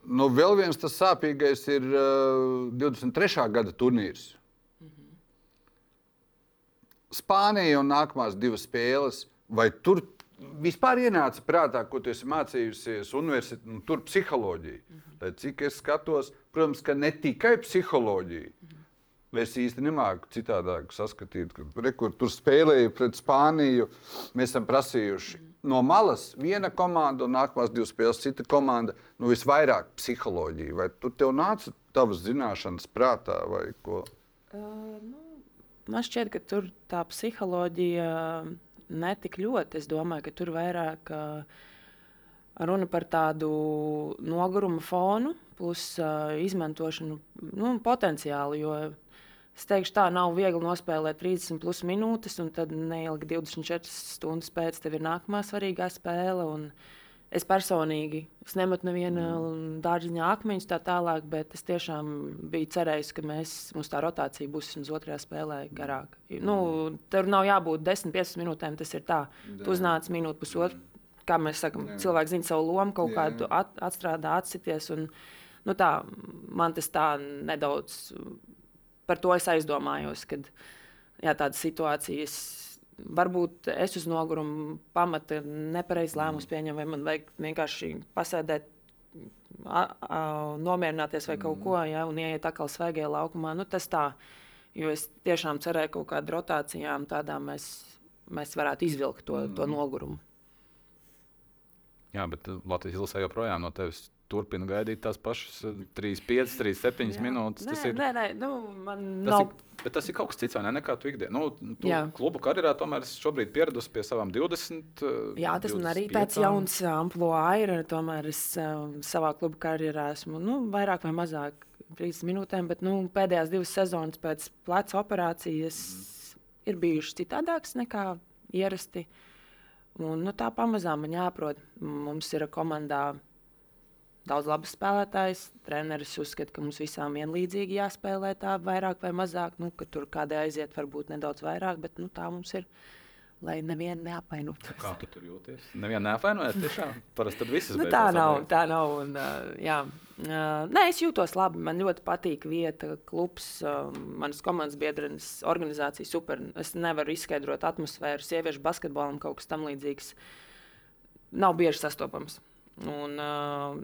Nu, vēl viens tas sāpīgais ir uh, 23. gada turnīrs. Mm. Spānija un nākamās divas spēles. Vai tur vispār ienāca prātā, ko tu esi mācījusies universitātē, nu, tur psiholoģija? Mm -hmm. Lai cik es skatos, protams, ka ne tikai psiholoģija. Mm -hmm. Es īsti nemāku citādāk saskatīt, ka re, tur spēlēja pret Spāniju. Mēs esam prasījuši no malas viena komanda un nākamās divas spēles cita komanda. Nu, visvairāk psiholoģija. Vai tur tev nāca tavas zināšanas prātā vai ko? Uh, nu, man šķiet, ka tur tā psiholoģija netik ļoti. Es domāju, ka tur vairāk uh, runa par tādu noguruma fonu, plus uh, izmantošanu nu, potenciālu. Jo es teikšu, tā nav viegli nospēlēt 30 plus minūtes, un tad neilgi 24 stundas pēc tam ir nākamā svarīgā spēle. Un, uh, Es personīgi es nemetu nevienu mm. dārziņa akmeņus tā tālāk, bet es tiešām biju cerējis, ka mēs, mums tā rotācija būs vismaz otrajā spēlē garāka. Nu, tur nav jābūt 10-15 minūtēm, tas ir tā. Tu uznāc minūti pusotru, kā mēs sakam, jā. cilvēks zina savu lomu, kaut jā, kādu at, atstrādā, atsities. Un, nu, tā, man tas tā nedaudz par to es aizdomājos, kad jā, tādas situācijas varbūt es uz nogurumu pamata nepareizi lēmumus mm. pieņemu, vai man vajag vienkārši pasēdēt, a, a, nomierināties vai kaut mm. ko, ja, un ieiet atkal svaigajā laukumā. Nu, tas tā, jo es tiešām cerēju, ka kaut kādā rotācijām tādām mēs, mēs varētu izvilkt to, to mm. nogurumu. Jā, bet Latvijas izlasē joprojām no tevis turpina gaidīt tās pašas 3, 5, 3, 7 jā. minūtes. Tas nē, ir, nē, nē, nu, man tas nav. Ir, bet tas ir kaut kas cits, vai ne? Nekā tu ikdienā. Nu, tu klubu karjerā tomēr esi šobrīd pieradusi pie savām 20. Jā, tas 25. man arī tāds jauns amplitūds ir. Tomēr es uh, savā klubu karjerā esmu nu, vairāk vai mazāk 30 minūtēm, bet nu, pēdējās divas sezonas pēc pleca operācijas mm. ir bijušas citādākas nekā ierasti. Un, nu, tā pamazām man jāprot. Mums ir komandā daudz labas spēlētājas. Treneris uzskata, ka mums visām vienlīdzīgi jāspēlē tā vairāk vai mazāk. Nu, tur kādai aiziet varbūt nedaudz vairāk, bet nu, tā mums ir. Lai nevienu neapvainotu. Kā tu tur jūties? Nevienu neapvainojot, tiešām. *laughs* Parasti tad viss nu, tā nav. Tā nav un, uh, jā. uh, nē, es jūtos labi. Man ļoti patīk vieta, klubs, uh, manas komandas biedrenes, organizācija super. Es nevaru izskaidrot atmosfēru, sieviešu basketbolam kaut kas tam līdzīgs. Nav bieži sastopams. Un, uh,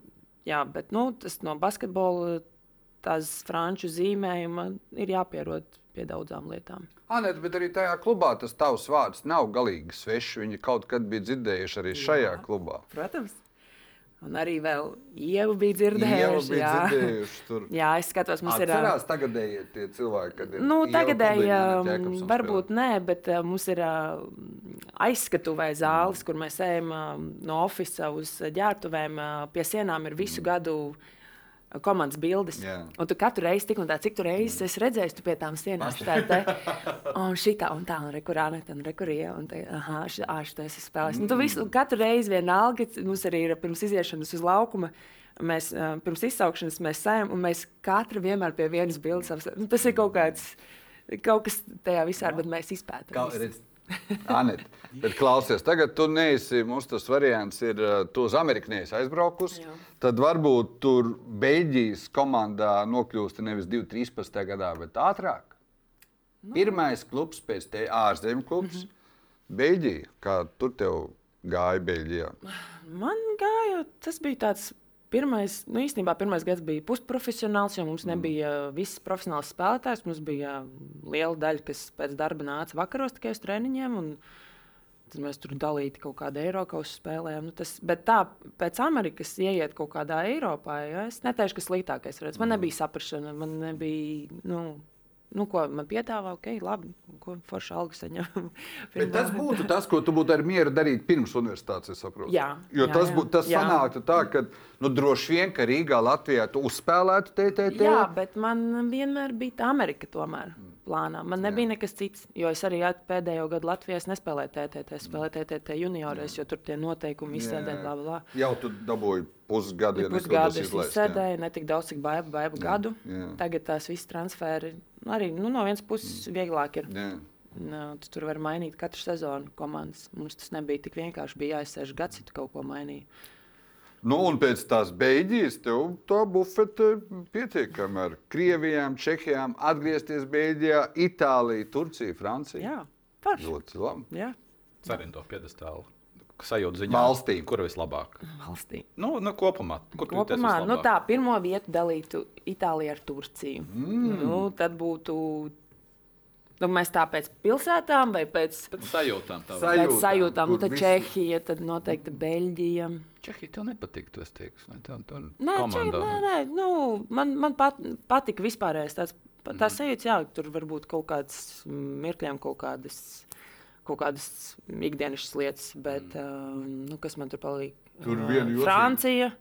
Jā, bet nu, tas no basketbola, tās franču zīmējuma ir jāpierod pie daudzām lietām. Anēt, bet arī tajā klubā tas tavs vārds nav galīgi svešs. Viņi kaut kad bija dzirdējuši arī šajā jā, klubā. Protams. Un arī vēl Ieva bija dzirdējusi. Bija jā. dzirdējuši tur. *laughs* jā, es skatos, mums ir. Atcerās tagadēji tie cilvēki, kad ir. Nu, tagadēji um, varbūt nē, bet uh, mums ir uh, aizskatuvē zāles, mm. kur mēs ejam uh, no oficiāla uz ģērbtuvēm. Uh, pie sienām ir visu mm. gadu. Komandas bildes. Yeah. Un tu katru reizi, tik un tā, cik tu reizes esi redzējis, tu pie tām sienām strādā. *laughs* Un šī tā, un tā, un rekurāne, un rekurija, un tā, ah, šī tā esi spēlējis. Mm. Nu, tu visu, katru reizi vienalga, mums arī ir pirms iziešanas uz laukuma. Mēs uh, pirms izsaukšanas mēs sējam, un mēs katra vienmēr pie vienas bildes. Nu, tas ir kaut kāds, kaut kas tajā visā, bet mēs izpētām. Anet, bet klausies, tagad tu neesi, mums tas variants ir, eh, tu uz Ameriku neesi aizbraukus. Jā. Tad varbūt tur Beļģijas komandā nokļūsti nevis 2013. gadā, bet ātrāk. Nu. Pirmais klubs pēc te ārzemju klubs. Mm -hmm. Beļģija, kā tur tev gāja Beļģijā? Man gāja, tas bija tāds Pirmais, nu īstenībā pirmais gads bija pusprofesionāls, jo mums mm. nebija viss profesionāls spēlētājs. Mums bija liela daļa, kas pēc darba nāca vakaros tikai uz treniņiem. Tad mēs tur dalīti kaut kādā Eiropas spēlējām. Nu, tas, bet tā, pēc Amerikas ieiet kaut kādā Eiropā, ja, es neteikšu, ka sliktākais variants. Man mm. nebija saprāšana, man nebija. Nu, nu, ko man piedāvā, ok, labi, ko forša alga saņem. *laughs* tas būtu tas, ko tu būtu ar mieru darīt pirms universitātes, es saprotu. Jā, jo jā, tas, būtu, tas jā. sanāktu tā, ka nu, droši vien, ka Rīgā, Latvijā tu uzspēlētu TTT. Jā, bet man vienmēr bija tā Amerika tomēr. Mm plānā. Man nebija Jā. nekas cits, jo es arī pēdējo gadu Latvijā nespēlēju TTT, spēlēju TTT junioros, jo tur tie noteikumi izsēdēja, bla, bla. Jau tu dabūji pusgadu, ja pusgadu es izsēdēju, ne tik daudz, cik baiba, baiba jā. gadu. Jā. Tagad tās visas transferi arī nu, no vienas puses vieglāk ir. Jā. Nu, tu tur var mainīt katru sezonu komandas. Mums tas nebija tik vienkārši. Bija jāizsēž gads, ja tu kaut ko mainīji. Nu, un pēc tās Beļģijas tev tā bufete pietiekami ar Krievijām, Čehijām, atgriezties Beļģijā, Itālija, Turcija, Francija. Jā, forši. Ļoti labi. Jā. Cerim to piedestālu. Sajūta ziņā, Valstī. kur ir vislabāk. Valstī. Nu, nu, kopumā, kur Kopumā nu, tā pirmo vietu dalītu Itālija ar Turciju. Mm. Nu, tad būtu. Nu, mēs tā pēc pilsētām vai pēc, Pēc sajūtām. tā Saj- var. pēc sajūtām. Nu, tad Čehija, tad noteikti Beļģija. Čehija tev nepatīk, esi teiks. Vai tev tur Nē, Čehija, nē, nē nu, man, man pat, patika vispārējais tāds. Tā sajūta, jā, tur var būt kaut kādas mirkļiem, kaut kādas, kaut kādas ikdienas lietas, bet Mhm. uh, nu, kas man tur palīdz? Tur viena jocīga- Francija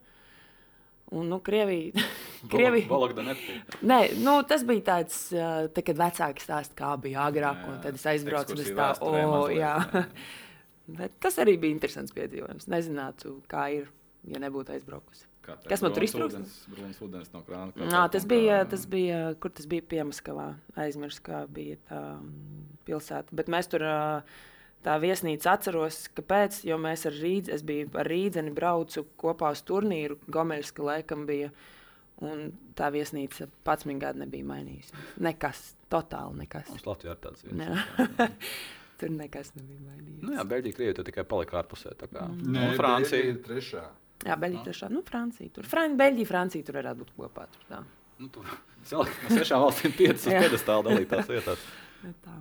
un nu, Krievija. Krievija. Nepatīk. Nē, nu, tas bija tāds, uh, tā, kad vecāki stāsta, kā bija agrāk, Jā, un tad es aizbraucu Ekskursija tā, o, mazliet, jā. jā. *laughs* Bet tas arī bija interesants piedzīvojums. Nezinātu, kā ir, ja nebūtu aizbraukusi. Kas man tur iztrūkst? No. Nā, tas bija, tas bija, kur tas bija Piemaskavā. Aizmirsu, kā bija tā pilsēta. Bet mēs tur ā, tā viesnīca atceros, kāpēc, jo mēs ar Rīdzi, es biju ar Rīdzeni braucu kopā uz turnīru, Gomeļska laikam bija, un tā viesnīca pats man gadu nebija mainījusies. Nekas, totāli nekas. Mums Latvijā ir tāds. Jā. *laughs* Tur nekas nebija mainījies. Nu jā, Beļģija, Krievija tikai palika ārpusē. tā kā. Mm. Nu, Nē, Francija. Beļģija ir trešā. Jā, Beļģija tiešām, nu, Francija tur. Fran Beļģija, Francija tur varētu būt kopā. Tur, tā. Nu, tur sešām valstīm piecas uz pedestāla dalītās vietās. Nu, *laughs* tā.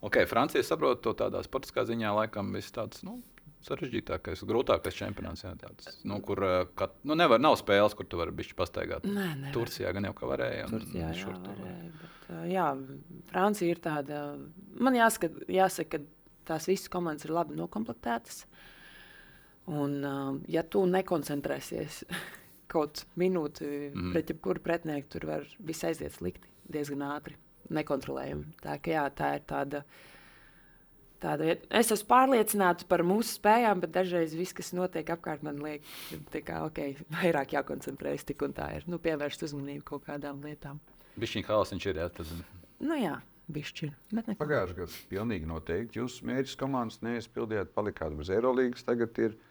Ok, Francija saprot to tādā sportiskā ziņā, laikam viss tāds nu, sarežģītākais, grūtākais čempionāts. Jā, tāds, nu, kur uh, kat, nu, nevar, nav spēles, kur tu vari bišķi pastaigāt. Nē, nē. Turcijā gan jau kā varēja. un Turcijā jā, varēja, bet, uh, jā, Francija ir tāda. Man jāsaka, jāsaka, ka tās visas komandas ir labi noklāptas. Un, uh, ja tu nekoncentrēsies *laughs* kaut minūti mm. Pret jebkuru pretinieku, tur var viss aiziet slikti, diezgan ātri, nekontrolējami. Tā, ka, jā, tā ir tāda. Tāda vieta. Es esmu pārliecināta par mūsu spējām, bet dažreiz viss, kas notiek apkārt, man liek, ka okay, vairāk jākoncentrējas. Tik un tā ir. Nu, pievērst uzmanību kaut kādām lietām. Bišķiņ haos viņš ir. Jā, tas, Nu, jā, bišķi. Bet neko. Pagājušajā gadā pilnīgi noteikti jūs mērķis komandas neizpildījāt, palikāt bez Eirolandes. Tagad ir. Nezinu.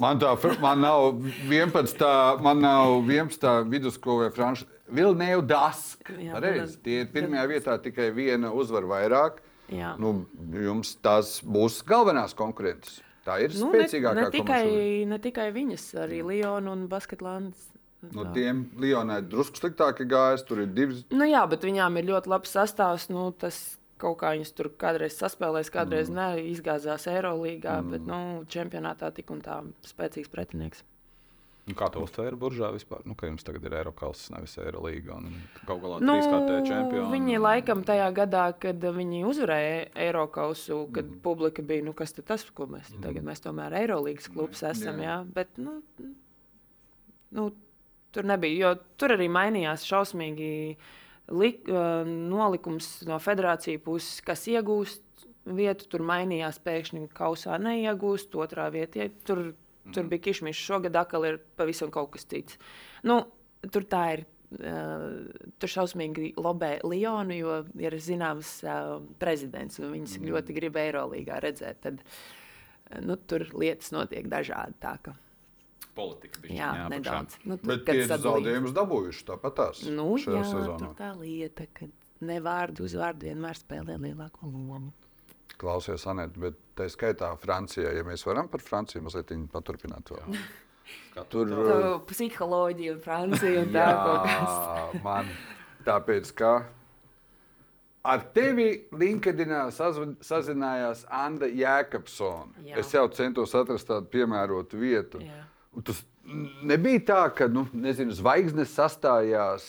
Man, tā, man nav 11. Man nav 11. vidusskola franču. Vilnius Dask. Jā, man- Tie ir pirmajā vietā tikai viena uzvara vairāk. Jā. Nu, jums tās būs galvenās konkurentes. Tā ir Nu, ne, spēcīgākā ne, komanda tikai, ne tikai viņas, arī Liona un Basketlāns. No tiem Lionai drusku sliktāki gājas. Tur ir divas. Nu, jā, bet viņām ir ļoti labs sastāvs. Nu, tas kaut kā viņas tur kādreiz saspēlēs, kādreiz mm. ne, izgāzās Eirolandā, mm. bet nu, čempionātā tik un tā spēcīgs pretinieks. nu, kā to uztvēra buržā vispār? Nu, ka jums tagad ir Eiropas, nevis Eirolanda un kaut galā Nu, čempioni. viņi laikam tajā gadā, kad viņi uzvarēja Eiropasu, kad mm. publika bija, nu, kas tas, ko mēs mm. tagad mēs tomēr Eirolandes klubs esam. Jā. Jā. Bet, nu, nu, tur nebija, jo tur arī mainījās šausmīgi lik, nolikums no federācijas puses, kas iegūst vietu. Tur mainījās pēkšņi kausā neiegūst, otrā vietā. ie- Tur, tur bija kišmišs, šogad atkal ir pavisam kaut kas cits. Nu, tur tā ir. Uh, tur šausmīgi lobē Lionu, jo ir zināms uh, prezidents, un viņas mm. ļoti grib Eirolandā redzēt. Tad, nu, tur lietas notiek dažādi. Tā, ka, politika bija. jā, nedaudz. Nu, tur, Bet sadalīts- zaudējumus dabūjuši tāpat tās. Nu, šajā jā, sezonā. tā lieta, ka ne vārdu uz vārdu vienmēr spēlē lielāko lomu. Klausies, Anēt, bet tā skaitā Francijā, ja mēs varam par Franciju mazliet paturpināt vēl. *laughs* Tur Tā psiholoģija, un Francija un tā. Jā, *laughs* man tāpēc, ka ar tevi LinkedInā sazinājās Anna Jēkabsona. Jā. Es jau centos atrast tādu piemērotu vietu. Jā. Un Tas nebija tā, ka nu, nezinu, zvaigznes sastājās.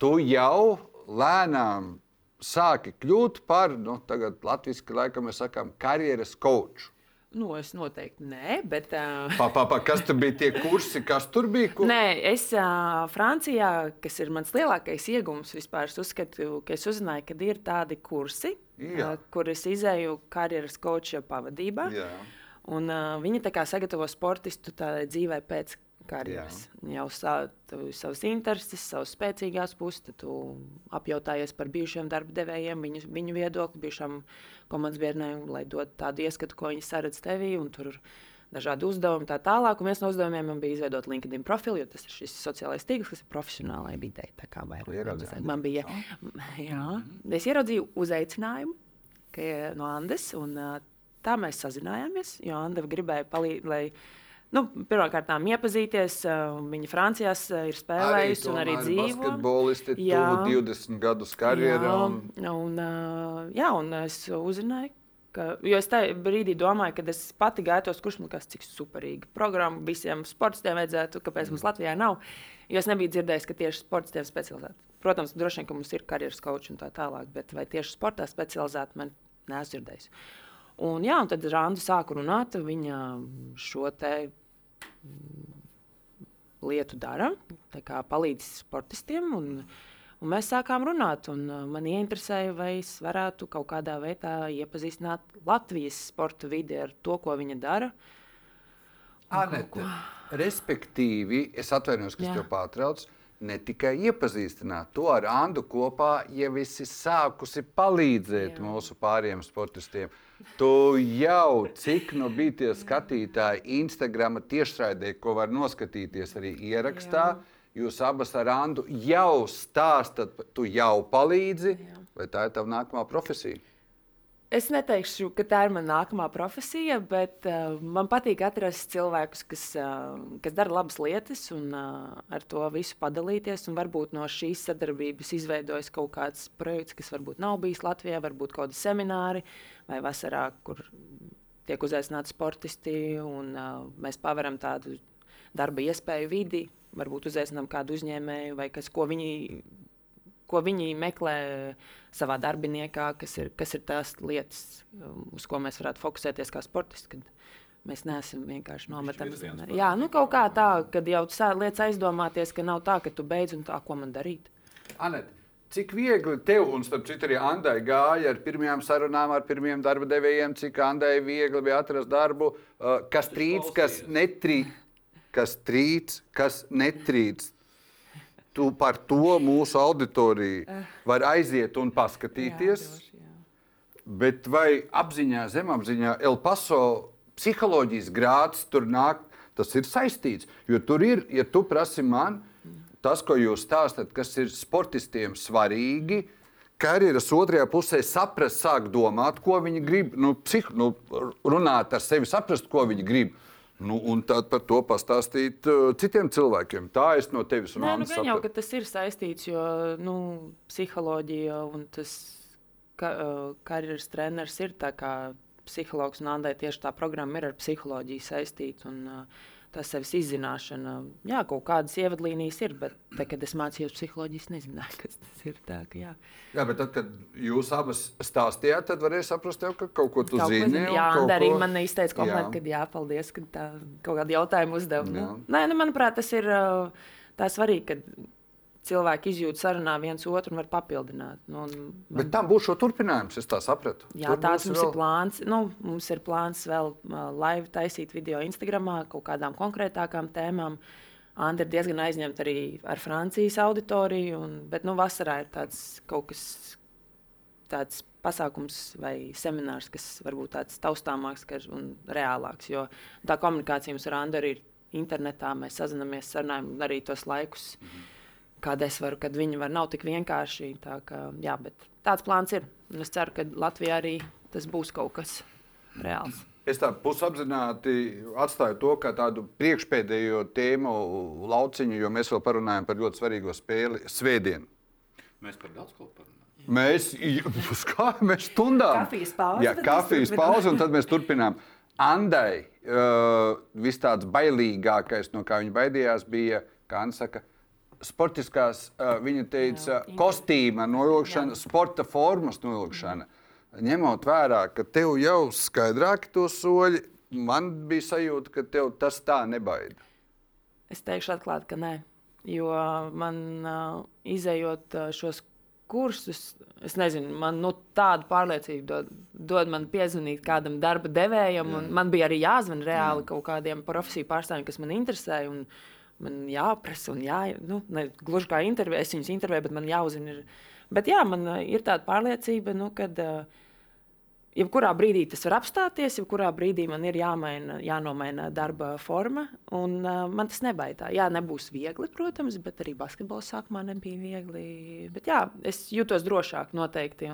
Tu jau lēnām sāki kļūt par, nu, tagad latviešu laikam mēs sakām, karjeras koču. Nu, es noteikti nē, bet. Uh, Pa, pa, pa, kas tur bija tie kursi, kas tur bija? Kur... Nē, es uh, Francijā, kas ir mans lielākais iegūms vispār, es uzskatu, ka es uzzināju, ka ir tādi kursi, Jā. uh, kur es izēju karjeras koča pavadībā. Jā. Un, uh, viņi tā kā sagatavo sportistu tādai dzīvei pēc karjeras. Jau sa, savas intereses, savas spēcīgās puses, tad tu apjautājies par bijušiem darba devējiem, viņu, viņu viedokli, bijušām komandas biedriem, lai dotu tādu ieskatu, ko viņi saredz tevī. dažādi uzdevumi, tā tālāk. Un viens no uzdevumiem bija izveidot LinkedIn profilu, jo tas ir šis sociālais tīkls, kas ir profesionālai videi. Man bija, *laughs* jā, es ieraudzīju uzaicinājumu no Andes, un tā mēs sazinājāmies, jo Anda gribēja palīdzēt. Nu, Pirmkārt, iepazīties. Viņa Francijā ir spēlējusi un arī dzīvo. Basketbolisti, jā, 20 gadus karjerā. Un... Jā, un, jā, un es uzzināju, Ka, jo es tajā brīdī domāju, ka es pati gāju tos kursus, kas cik superīga programma visiem sportistiem vajadzētu, kāpēc mums Latvijā nav. Jo es nebiju dzirdējis, ka tieši sportistiem specializēti. Protams, droši vien, ka mums ir karjeras koči un tā tālāk, bet vai tieši sportā specializēti man neesmu dzirdējis. Un, jā, un tad Rānda sāka runāt, viņa šo te mm, lietu dara, kā palīdz sportistiem. Un, Un mēs sākām runāt, un uh, man ieinteresēja, vai es varētu kaut kādā veidā iepazīstināt Latvijas sporta vidi ar to, ko viņa dara. Anete, respektīvi, es atvainojos, ka es tev pārtraucu. Ne tikai iepazīstināt, to ar Andu kopā jau esi sākusi palīdzēt Jā. mūsu pārējiem sportistiem. Tu jau cik no bija tie skatītāji Instagram tiešraidē, ko var noskatīties arī ierakstā. Jā Jūs abas ar Andu jau stāstat, tu jau palīdzi, Jā. vai tā ir tava nākamā profesija? Es neteikšu, ka tā ir mana nākamā profesija, bet uh, man patīk atrast cilvēkus, kas, uh, kas dara labas lietas un uh, ar to visu padalīties. Varbūt no šīs sadarbības izveidojas kaut kāds projekts, kas varbūt nav bijis Latvijā, varbūt kaut kādi semināri vai vasarā, kur tiek uzaicināti sportisti un uh, mēs paveram tādu darba iespēju vidi, varbūt uzaicinām kādu uzņēmēju vai kas, ko viņi, ko viņi meklē savā darbiniekā, kas ir, kas ir tās lietas, um, uz ko mēs varētu fokusēties kā sportisti. Mēs neesam vienkārši nometami. Jā, nu kaut kā tā, kad jau lietas aizdomāties, ka nav tā, ka tu beidz un tā, ko man darīt. Anet, cik viegli tev, un starp citu arī Andai gāja ar pirmajām sarunām ar pirmiem darba devējiem, cik Andai viegli bija atrast darbu, uh, kas trīc, kas netrīc kas trīc, kas netrīc. Tu par to mūsu auditoriju var aiziet un paskatīties. Jā, droši, jā. Bet vai apziņā, zemapziņā, El Paso psiholoģijas grāds tur nāk, tas ir saistīts. Jo tur ir, ja tu prasi man, tas, ko jūs stāstat, kas ir sportistiem svarīgi, karjeras otrajā pusē saprast, sākt domāt, ko viņi grib, nu, psih, nu, runāt ar sevi, saprast, ko viņi grib. Nu, un tad par to pastāstīt uh, citiem cilvēkiem. Tā es no tevis runāju. Nu, jau, tas ir saistīts, jo nu, psiholoģija un tas ka, uh, karjeras treneris ir tā kā psihologs un Andai tieši tā programma ir ar psiholoģiju saistīta. Un, uh, tā sevis izzināšana. Jā, kaut kādas ievadlīnijas ir, bet te, kad es mācījos psiholoģiju, es nezināju, kas tas ir. Tā, ka, jā. jā, bet tad, kad jūs abas stāstījāt, tad varēja saprast, tev, ka kaut ko tu kaut zini. Ko, jā, un arī ko... man izteica komplimentu, ka jā, paldies, ka tā kaut kādu jautājumu uzdev. Nu, nē, nu, manuprāt, tas ir tā svarīgi, ka cilvēki izjūt sarunā viens otru un var papildināt. Nu, man... Bet tam būs šo turpinājums, es tā sapratu. Jā, Tur tāds mums vēl... ir plāns. Nu, mums ir plāns vēl uh, live taisīt video Instagramā kaut kādām konkrētākām tēmām. Andra ir diezgan aizņemta arī ar Francijas auditoriju, un, bet nu, vasarā ir tāds kaut kas tāds pasākums vai seminārs, kas varbūt tāds taustāmāks un reālāks. Jo tā komunikācija mums ar Andru ir internetā, mēs sazināmies, sarunājam arī tos laikus. Mm -hmm kāda es varu, kad viņi var nav tik vienkārši. Tā kā, jā, tāds plāns ir. Un es ceru, ka Latvijā arī tas būs kaut kas reāls. Es tā pusapzināti atstāju to kā tādu priekšpēdējo tēmu lauciņu, jo mēs vēl parunājam par ļoti svarīgo spēli Svētdienu. Mēs par daudz ko parunājam. Mēs, mēs stundām kafijas pauzi. Jā, kafijas pauzi, un tad mēs turpinām. Andai uh, viss tāds bailīgākais, no kā viņa baidījās, bija, kā Anna saka, sportiskās, viņa teica, jā, kostīma novilkšana, jā. sporta formas novilkšana. Ņemot vērā, ka tev jau skaidrāki to soļi, man bija sajūta, ka tev tas tā nebaida. Es teikšu atklāti, ka nē. Jo man uh, izējot uh, šos kursus, es nezinu, man nu, tādu pārliecību dod, dod man piezvanīt kādam darba devējam. Man bija arī jāzvan reāli Jā. kaut kādiem profesiju pārstāvjiem, kas man interesēja. Un, uh, man jāprasa un jā, nu, ne, gluži kā intervija, es viņus intervēju, bet man jāuzzina. Bet jā, man uh, ir tāda pārliecība, nu, kad, uh, jebkurā brīdī tas var apstāties, jebkurā brīdī man ir jāmaina, jānomaina darba forma. Un, uh, man tas nebaidās. Jā, nebūs viegli, protams, bet arī basketbols sākumā nebija viegli. Bet jā, es jūtos drošāk noteikti.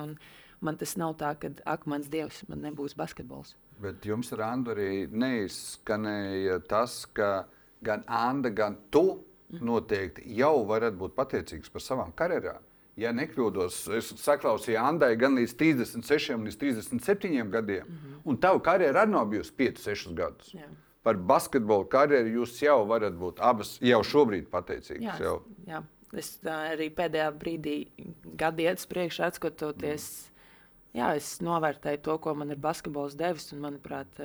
Man tas nav tā, ka, ak, mans dievs, man nebūs basketbols. Bet jums ar Andu arī neizskanēja tas, ka gan Anna, gan tu noteikti jau varat būt pateicīgs par savām karjerām ja nekļūdos, es saklausīju Andai gan līdz 36, līdz 37 gadiem, mm -hmm. un tava karjera arī nav bijusi 5, 6 gadus. Jā. Par basketbolu karjeru jūs jau varat būt abas jau šobrīd pateicīgas. Jā, jau. jā. Es arī pēdējā brīdī, gadu iet priekšā, skatoties, mm. jā, es novērtēju to, ko man ir basketbols devis. Un, manuprāt,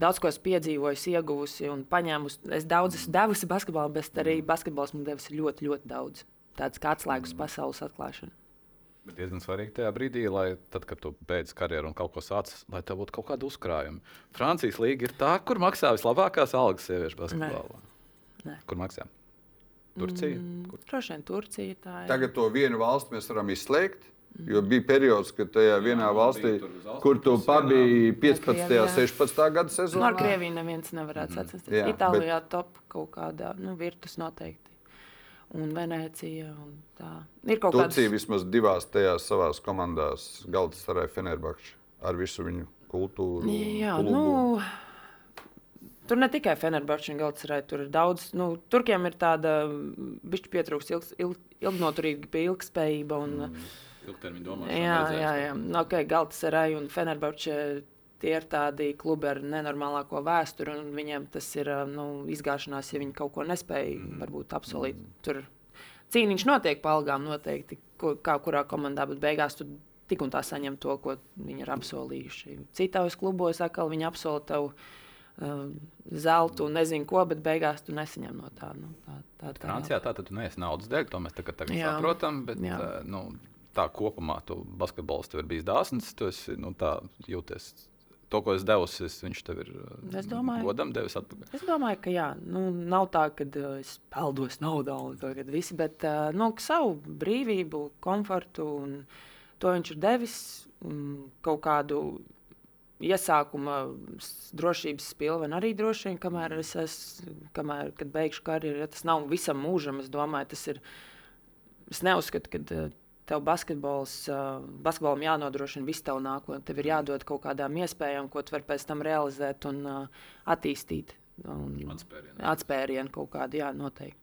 daudz ko esmu piedzīvojis, ieguvusi un paņēmusi. Es daudz esmu devusi basketbolam, bet arī basketbols man devis ļoti, ļoti daudz tāds kā atslēgas pasaules atklāšana. Bet diezgan svarīgi tajā brīdī, lai tad, kad tu beidz karjeru un kaut ko sāc, lai tev būtu kaut kāda uzkrājuma. Francijas līnija ir tā, kur maksā vislabākās algas sieviešu basketbolā. Kur maksā? Turcija? Mm, Droši vien Turcija. Ir. Tagad to vienu valsti mēs varam izslēgt. Jo bija periods, kad tajā vienā jā, valstī, kur tu pabiji 15. un 16. gada sezonā. No nu, Krievijas neviens nevarētu mm. sacensties. Itālijā bet... top kaut kādā nu, virtus noteikti un Venecija. Un tā. Ir kaut kāda Turcija vismaz divās tajās savās komandās, Galatasaray, Fenerbahča, ar visu viņu kultūru. Jā, klubu. nu, tur ne tikai Fenerbahča un Galatasaray, tur ir daudz. Nu, Turkiem ir tāda bišķi pietrūks ilg, ilg, ilgnoturīga ilgspējība. Un, mm. Ilgtermiņa domāšana. Jā, jā, jā. Nu, okay, Galatasaray un Fenerbahča tie ir tādi klubi ar nenormālāko vēsturi, un viņiem tas ir nu, izgāšanās, ja viņi kaut ko nespēja mm. varbūt apsolīt. Mm. Tur cīniņš notiek pa algām noteikti, ko, kā kurā komandā, bet beigās tu tik un tā saņem to, ko viņi ir apsolījuši. Citos klubos atkal viņi apsola tev. Zeltu nezinu ko, bet beigās tu nesaņem no tā. Nu, tā, tā, tā Francijā tā tad tu neesi naudas dēļ, to mēs tagad, tagad saprotam. Bet, jā. nu, tā kopumā tu basketbols tev ir bijis dāsns, tu esi nu, jūties to, ko es devu, es, viņš tev ir es domāju, godam devis atpakaļ. Es domāju, ka jā, nu, nav tā, ka uh, es peldos naudā un to visi, bet uh, nu, savu brīvību, komfortu un to viņš ir devis um, kaut kādu iesākuma drošības spilveni arī droši vien, kamēr es esmu, kamēr, kad beigšu karjeru, ja tas nav visam mūžam, es domāju, tas ir, es neuzskatu, ka uh, tev basketbols, uh, basketbolam jānodrošina visu tavu nākotni. Tev ir jādod kaut kādām iespējām, ko tu vari pēc tam realizēt un uh, attīstīt. Atspērienu. Atspērienu kaut kādu, jā, noteikti.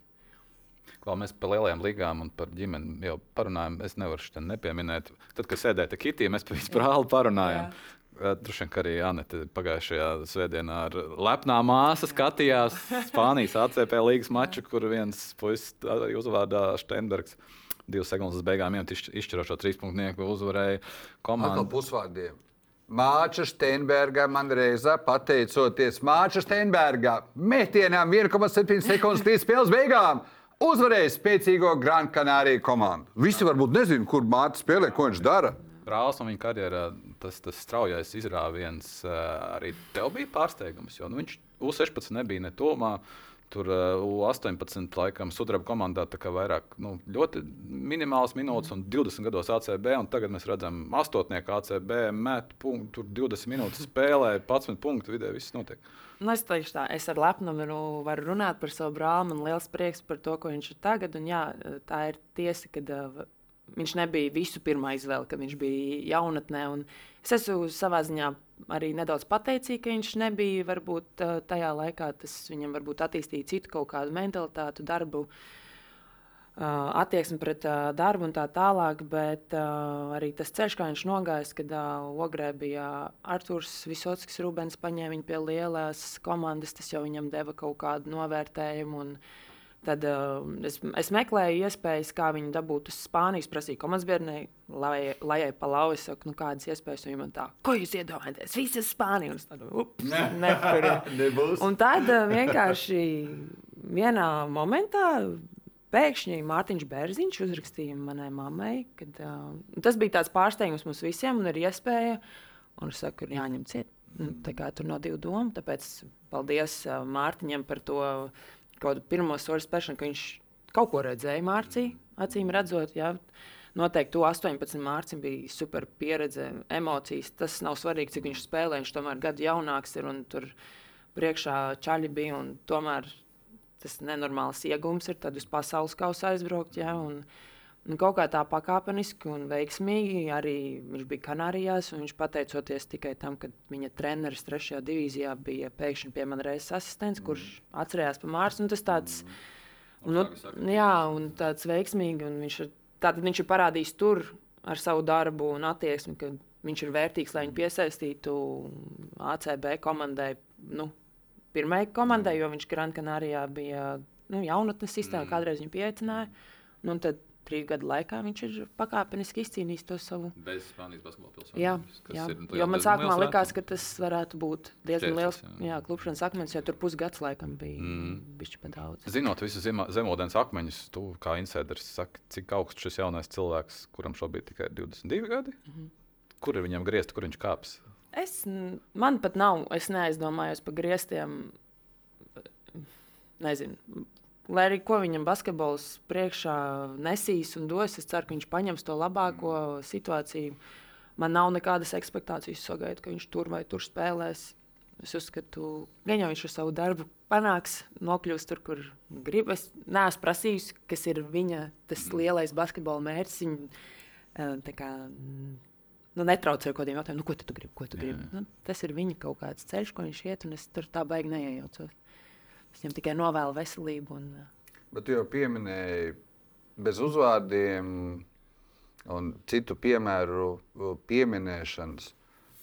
Kā mēs par lielajām līgām un par ģimeni jau parunājām, es nevaru šeit nepieminēt. Tad, kad sēdēja Kitī, mēs par viņu brāli parunājām. Droši vien, ka arī Anita pagājušajā svētdienā ar lepnā māsa skatījās *laughs* Spānijas ACP līgas maču, kur viens puisis arī uzvārdā Steinbergs divas sekundes līdz beigām izšķirošo trīspunktnieku uzvarēja komanda. Ar pusvārdiem. Māča Steinberga man reizē pateicoties Māča Steinberga metienam 1,7 sekundes līdz spēles beigām. Uzvarēja spēcīgo Grand Canāriju komandu. Visi varbūt nezina, kur Mārcis spēlē, ko viņš dara. Brālis un viņa karjerā tas, tas straujais izrāviens arī tev bija pārsteigums, jo nu, viņš U16 nebija ne tomā. Tur U18 laikam sudraba komandā vairāk nu, ļoti minimāls minūtes un 20 gados ACB. Tagad mēs redzam, astotnieku ACB met punktu, tur 20 minūtes spēlē, 11 punktu vidē viss notiek. Nu, es teikšu tā, es ar lepnumu nu, varu runāt par savu brāli. Man liels prieks par to, ko viņš ir tagad. Un, jā, tā ir tiesa, ka uh, viņš nebija visu pirmā izvēle, kad viņš bija jaunatnē. Es esmu savā ziņā arī nedaudz pateicīga, ka viņš nebija varbūt tajā laikā, tas viņam attīstīja citu kaut kādu mentalitātu, darbu. Attieksme pret uh, darbu un tā tālāk, bet uh, arī tas ceļš, kā viņš nogājis, kad uh, Ogrē bija Arthurs Visockis, Rubens paņēma viņu pie lielās komandas, tas jau viņam deva kaut kādu novērtējumu. Un, uh, Tad uh, es, es meklēju iespējas, kā viņu dabūt uz Spānijas. Prasīju komandas lai, lai ai pa lauju, es saku, nu, kādas iespējas viņam tā. Ko jūs iedomājaties? Viss ir Spānija. Un, tādu, ups, ne, *laughs* un tad uh, vienkārši vienā momentā pēkšņi Mārtiņš Bērziņš uzrakstīja manai mammai, ka uh, tas bija tāds pārsteigums mums visiem un ir iespēja. Un es saku, jāņem ciet. Nu, tā kā tur nav divu domu, tāpēc paldies uh, Mārtiņam par to kaut kādu pirmo soļu spēršanu, ka viņš kaut ko redzēja Mārcī, acīm redzot. Jā. noteikti to 18 mārciņa bija super pieredze, emocijas. Tas nav svarīgi, cik viņš spēlē. Viņš tomēr gadu jaunāks ir un tur priekšā čaļi bija. Tomēr tas nenormāls iegūms ir tad uz pasaules kausa aizbraukt. Ja, un, Un kaut kā tā pakāpeniski un veiksmīgi arī viņš bija Kanārijās. Viņš pateicoties tikai tam, ka viņa treneris trešajā divīzijā bija pēkšņi pie manis reizes asistents, kurš atcerējās par Mārsu. Tas tāds, mm. nu, jā, un tāds veiksmīgi. Un viņš, tātad viņš ir parādījis tur ar savu darbu un attieksmi, ka viņš ir vērtīgs, lai viņu piesaistītu ACB komandai. Nu, Pirmajai komandai, jo viņš Gran Canarijā bija nu, jaunatnes sistēma, mm. kādreiz viņu pieaicināja. Nu, tad trīs gadu laikā viņš ir pakāpeniski izcīnījis to savu. Bez Spānijas basketbola pilsētas. Jā, jā. Ir, nu, jo man sākumā likās, ka tas varētu būt diezgan liels jā. Jā, klupšanas akmens, jo tur pusgads laikam bija mm. bišķi pa daudz. Zinot visus zemūdens akmeņus, tu kā insēders saki, cik augsts šis jaunais cilvēks, kuram šobrīd tikai 22 gadi, mm -hmm. kur ir viņam griezt, kur viņš kāps? Es, man pat nav, es neaizdomājos par griestiem. Nezinu, Lai arī ko viņam basketbols priekšā nesīs un dos, es ceru, ka viņš paņems to labāko situāciju. Man nav nekādas expectācijas sagaidīt, ka viņš tur vai tur spēlēs. Es uzskatu, ka jau viņš ar savu darbu panāks, nokļūs tur, kur grib. Es neesmu prasījis, kas ir viņa tas lielais basketbola mērķis. Viņa, eh, kā, nu, netraucēju kaut kādiem jautājumiem, nu, ko tu gribi. Tu gribi? Nu, tas ir viņa kaut kāds ceļš, ko viņš iet, un es tur tā baigi neiejaucos. Es viņam tikai novēlu veselību. Un, Bet tu jau pieminēji bez uzvārdiem un citu piemēru pieminēšanas.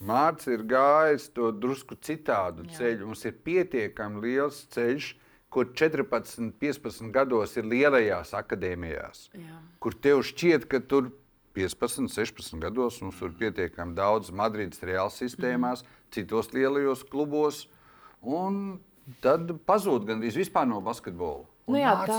Mārcis ir gājis to drusku citādu Jā. ceļu. Mums ir pietiekami liels ceļš, kur 14, 15 gados ir lielajās akadēmijās, Jā. kur tev šķiet, ka tur 15, 16 gados mums ir pietiekami daudz Madrides reāls sistēmās, mm. citos lielajos klubos. Un tad pazūd gandrīz vispār no basketbola. Nu jā, tā,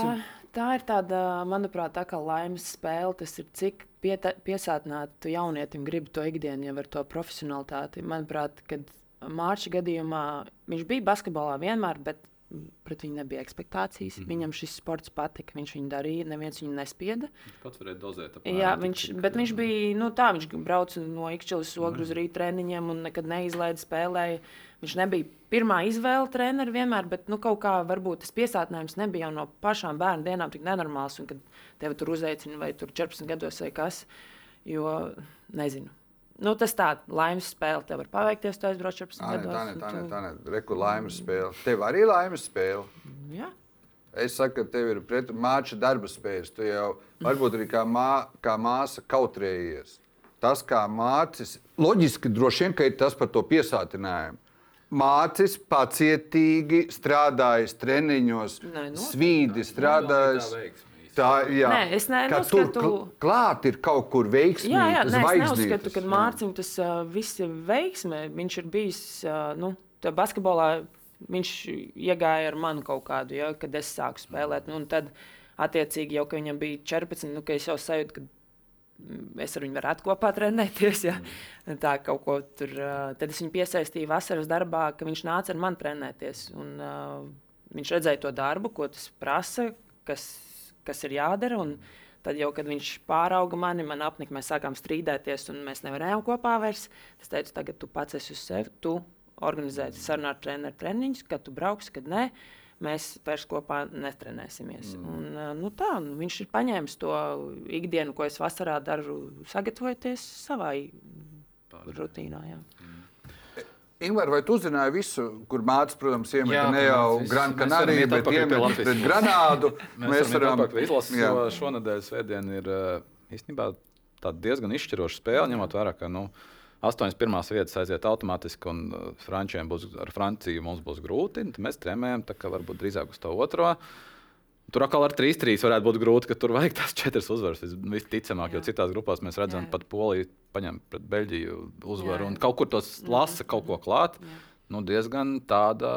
tā ir tāda, manuprāt, tā kā laimes spēle. Tas ir cik piesātināti jaunietim grib to ikdienu, jau ar to profesionalitāti. Manuprāt, kad Mārķa gadījumā viņš bija basketbolā vienmēr, bet pret viņu nebija expectācijas. Mm -hmm. Viņam šis sports patika, viņš viņu darīja, neviens viņu nespieda. Pats varēja dozēt. Apmēram, Jā, viņš, tik, bet viņš bija nu, tā, viņš brauca no Ikšķilas ogru mm -hmm. uz rīta treniņiem un nekad neizlaida spēlēja. Viņš nebija pirmā izvēle treneris vienmēr, bet nu, kaut kā varbūt tas piesātinājums nebija jau no pašām bērnu dienām tik nenormāls, un kad tevi tur uzaicina vai tur 14 gados vai kas. Jo nezinu. Nu, tas tāds laimes spēle. Tev var paveikties, tu aizbrauc 14 tā gados. Tā ne, tā tā ne. Reku laimes spēle. Tev arī laimes spēle. Jā. Es saku, ka tev ir mākslinieka darba spējas. Tu jau varbūt arī kā, mā, kā māsa kautrējies. Tas, kā mācis, loģiski droši vien, ka ir tas par to piesātinājumu. Mācis pacietīgi strādājis treniņos, Nē, no, svīdi strādājis. Tā Tā, jā, Nē, es ne, neuzskatu, tur klāt ir kaut kur veiksmīgi. Jā, jā nē, es neuzskatu, ka Mārciņam tas uh, viss ir veiksmē. Viņš ir bijis uh, nu, basketbolā. Viņš iegāja ar mani kaut kādu, ja, kad es sāku spēlēt. Nu, tad, attiecīgi, jau viņam bija 14, nu, es jau sajūtu, ka es ar viņu varētu kopā trenēties. Ja. Mm. Tā kaut ko tur. Uh, tad es viņu piesaistīju vasaras darbā, ka viņš nāca ar mani trenēties. Un, uh, viņš redzēja to darbu, ko tas prasa, kas kas ir jādara. Un tad, jau, kad viņš pārauga mani, man apnika, mēs sākām strīdēties, un mēs nevarējām kopā vairs. Es teicu, tagad tu pats esi uz sevi, tu organizēsi sarunu ar treneru treniņus, kad tu brauksi, kad nē. Mēs vairs kopā netrenēsimies. Mm. Un, nu tā, nu, viņš ir paņēmis to ikdienu, ko es vasarā daru, sagatavoties savai rutīnai. Ingūna, vai tu uzzināji visu, kur mācis, protams, iemeta ne jau Gran Canaria, bet iemeta Granādu? mēs, varam *laughs* *laughs* izlasīt, jo šonadēļ svētdien ir īstenībā diezgan izšķiroša spēle, ņemot vērā, ka nu, astoņas pirmās vietas aiziet automātiski, un Frančiem būs, ar Franciju mums būs grūti. Mēs tremējam, tā kā varbūt drīzāk uz to otro. Tur atkal ar 3-3 varētu būt grūti, ka tur vajag tās četras uzvaras. Visticamāk, jo citās grupās mēs redzam, ka pat Polija paņem pret Beļģiju uzvaru un kaut kur tos mhm. lasa kaut ko klāt. Jā. Nu, diezgan tāda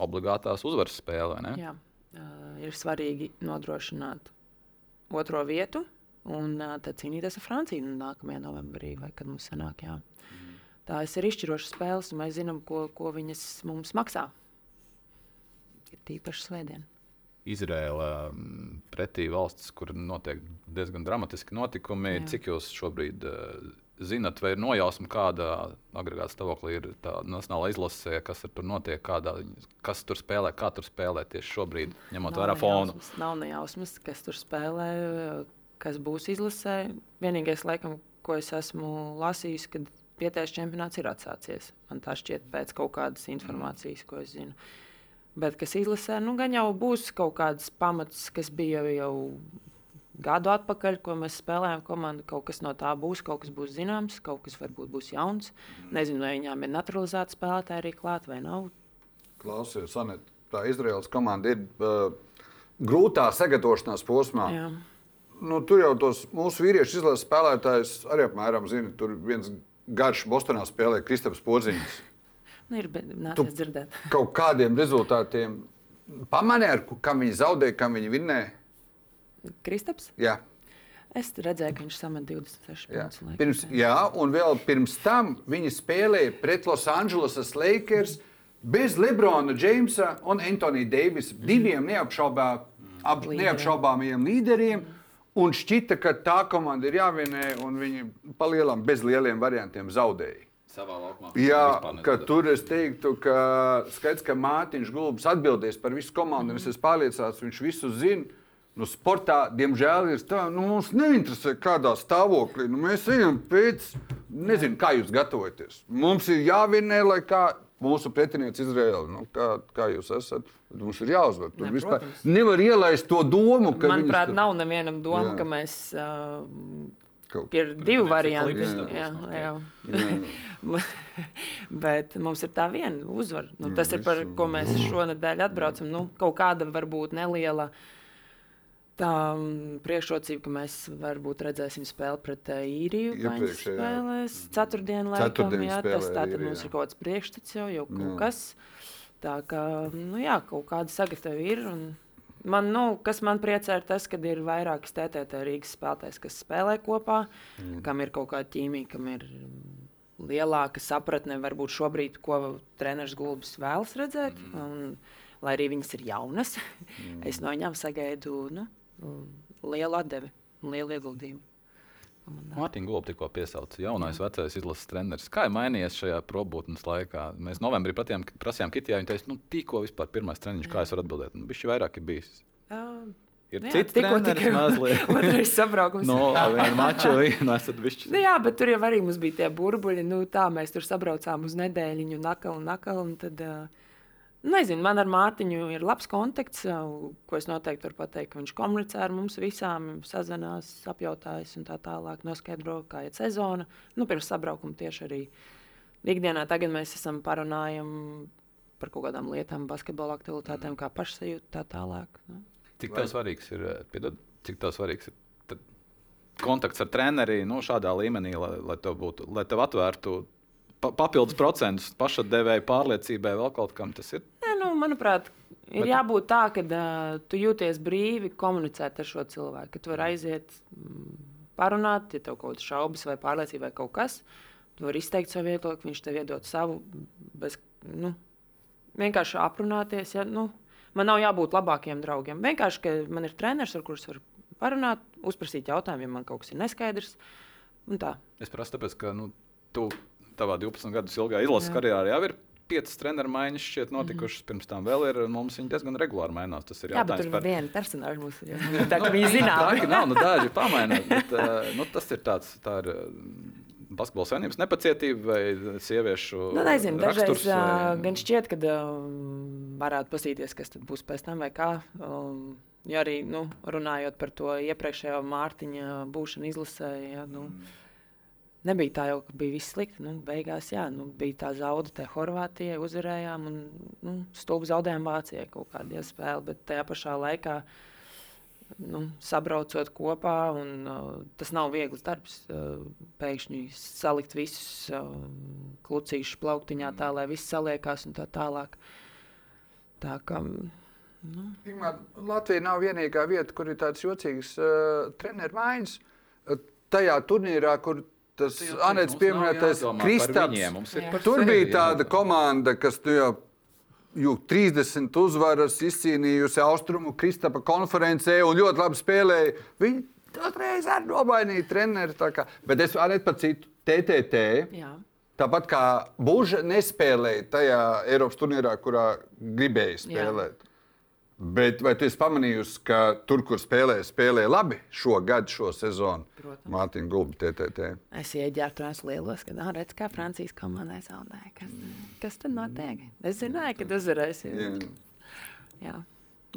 obligātās uzvaras spēle. Jā, uh, ir svarīgi nodrošināt otro vietu un uh, tad cīnīties ar Franciju nākamajā novembrī, vai kad mums sanāk. Jā. Mm. Tās ir izšķirošas spēles, un mēs zinām, ko, ko viņas mums maksā. Ir tīpaši svētdien. Izraela mm, pretī valstis, kur notiek diezgan dramatiski notikumi. Jā. Cik jūs šobrīd uh, zinat, vai ir nojausma, kāda agregāta stāvoklī ir tā nacionāla izlase, kas tur notiek, kādā, kas tur spēlē, kā tur spēlē tieši šobrīd, ņemot vērā fonu? Nejausmas, nav nejausmas, kas tur spēlē, kas būs izlasē. Vienīgais, laikam, ko es esmu lasījis, kad pieteicis čempionāts ir atsācies. Man tā šķiet pēc kaut kādas informācijas, ko es zinu. Uh, Bet kas izlasē, nu, gan jau būs kaut kāds pamats, kas bija jau gadu atpakaļ, ko mēs spēlējām komandu. Kaut kas no tā būs, kaut kas būs zināms, kaut kas varbūt būs jauns. Nezinu, vai viņām ir naturalizēta spēlētāja arī klāt vai nav. Klausies, Anet, tā Izraels komanda ir uh, grūtā sagatavošanās posmā. Jā. Nu, tur jau tos mūsu vīriešu izlases spēlētājus arī apmēram zina. Tur viens garš Bostonā spēlē Kristaps Podziņš. Nu, ir nācies dzirdēt. *laughs* Kaut kādiem rezultātiem pamanīja, kam viņi zaudēja, kam viņi vinnēja. Kristaps? Jā. Es redzēju, ka viņš samet 26 punktus. Pirms, jā, un vēl pirms tam viņi spēlēja pret Los Angeles Lakers bez Lebrona Jamesa un Antonija Deivisa, diviem neapšaubā, ap, neapšaubāmajiem līderiem. Un šķita, ka tā komanda ir jāvinē, un viņi palielam bez lieliem variantiem zaudēja savā laukumā. Jā, ka tur es teiktu, ka skaidrs, ka Mārtiņš Gulbis atbildēs par visu komandu. Mm. Es esmu pārliecināts, viņš visu zina. Nu, sportā, diemžēl, ir tā, nu, mums neinteresē, kādā stāvoklī. Nu, mēs ejam pēc, nezinu, kā jūs gatavojaties. Mums ir jāvinē, lai kā mūsu pretinieks Izraēla. Nu, kā, kā jūs esat? Mums ir jāuzvar. Tur ne, vispār protams. nevar ielaist to domu, ka. Manuprāt, tur... nav nevienam doma, jā. ka mēs. Uh, Kaut ir divi varianti. Jā, jā. jā. *laughs* Bet mums ir tā viena uzvara. Nu, tas ir par ko mēs *clears throat* šonadēļ atbraucam. Nu, kaut kāda varbūt neliela tā priekšrocība, ka mēs varbūt redzēsim spēli pret uh, īriju. Viņas spēlēs ceturtdienu laikam. Jā, tas tā tad mums ir kaut kāds priekšstats jau, jau kaut kas. Tā kā, nu jā, kaut kāda sagatava ir. Un, Man, nu, kas man priecē, ir tas, ka ir vairākas TTT Rīgas spēlētājas, kas spēlē kopā, mm. kam ir kaut kāda ķīmija, kam ir lielāka sapratne, varbūt šobrīd, ko treneris Gulbis vēlas redzēt. Mm. Un, lai arī viņas ir jaunas, *laughs* mm. es no viņām sagaidu nu, lielu atdevi lielu ieguldījumu. Mārtiņa Gulba tikko piesauca jaunais, Jā. vecais izlases treneris. Kā ir mainījies šajā probūtnes laikā? Mēs novembrī patiem, prasījām Kitijā, viņa teica, nu, tikko vispār pirmais treniņš, kā es varu atbildēt. Nu, Viņš vairāk ir bijis. Jā. Ir jā, cits tikai mazliet. *laughs* Otrais sabraukums. no, viena mača, viena esat bišķi. Nu, jā, bet tur jau arī mums bija tie burbuļi. Nu, tā mēs tur sabraucām uz nedēļiņu, nakal, nakal, un tad... Uh, Nezinu, man ar Mārtiņu ir labs kontakts, ko es noteikti varu pateikt. Viņš komunicē ar mums visām, sazinās, apjautājas un tā tālāk. Noskaidro, kā ir sezona. Nu, pirms sabraukuma tieši arī ikdienā tagad mēs esam parunājam par kaut kādām lietām, basketbola aktivitātēm, kā pašsajūta tā tālāk. Nu. Cik tev svarīgs ir, piedod, cik tev svarīgs ir kontakts ar treneri nu, šādā līmenī, lai, lai, tev būtu, lai tev atvērtu papildus procentus pašatdevēju pārliecībai, vēl kaut kam tas ir? Nē, nu, manuprāt, ir Bet... jābūt tā, ka uh, tu jūties brīvi komunicēt ar šo cilvēku. Ka tu vari aiziet, mm, parunāt, ja tev kaut kādas šaubas vai pārliecība vai kaut kas. Tu vari izteikt savu viedokli, viņš tev iedod savu. Bez, nu, vienkārši aprunāties. Ja, nu, man nav jābūt labākiem draugiem. Vienkārši, ka man ir treneris, ar kuriem var parunāt, uzprasīt jautājumu, ja man kaut kas ir neskaidrs. Es prasu, tāpēc, ka nu, tu tavā 12 gadus ilgā izlases karjerā jau ir piecas treneru maiņas šķiet notikušas. Mm -hmm. Pirms tam vēl ir. Mums viņi diezgan regulāri mainās. Tas ir jā, bet tur par... viena personāža mums ir. *laughs* Tā kā viņi zinās. Tā nav, nu daži pamainās. Bet, uh, nu, tas ir tāds. Tā ir, Basketbola savienības nepacietība vai sieviešu nu, nezinu, raksturs? Dažreiz, vai... gan šķiet, ka uh, varētu pasīties, kas būs pēc tam vai kā. Um, ja arī nu, runājot par to iepriekšējo Mārtiņa būšanu izlasē, ja, nu, mm Nebija tā jau, ka bija viss slikti. Nu, beigās jā, nu, bija tā zaudēta te Horvātijai, uzvarējām un nu, stulbi zaudējām Vācijai kaut kādā spēlē. Bet tajā pašā laikā nu, sabraucot kopā, un, uh, tas nav viegls darbs. Uh, pēkšņi salikt visus uh, klucīšus plauktiņā tā, lai viss saliekās un tā tālāk. Tā kā, nu. Ingmār, Latvija nav vienīgā vieta, kur ir tāds jocīgs uh, treneru maiņas. Uh, tajā turnīrā, kur tas Anēts pieminētais Kristaps. Tur bija tāda komanda, kas tu jau 30 uzvaras izcīnījusi Austrumu Kristapa konferencē un ļoti labi spēlēja. Viņi toreiz arī nomainīja treneri. Bet es arī par citu TTT. Jā. Tāpat kā Buļbuļs nespēlēja tajā Eiropas turnīrā, kurā gribēja spēlēt. Jā. Bet vai tu esi pamanījusi, ka tur, kur spēlē, spēlē labi šo gadu, šo sezonu? Mārtiņa Gulba, TTT. Es ieģērtu tās lielos, kad redzu, kā Francijas komandai zaudēja. Kas, kas tad notiek? Es zināju, ka uzvarēs. Jā. Jā.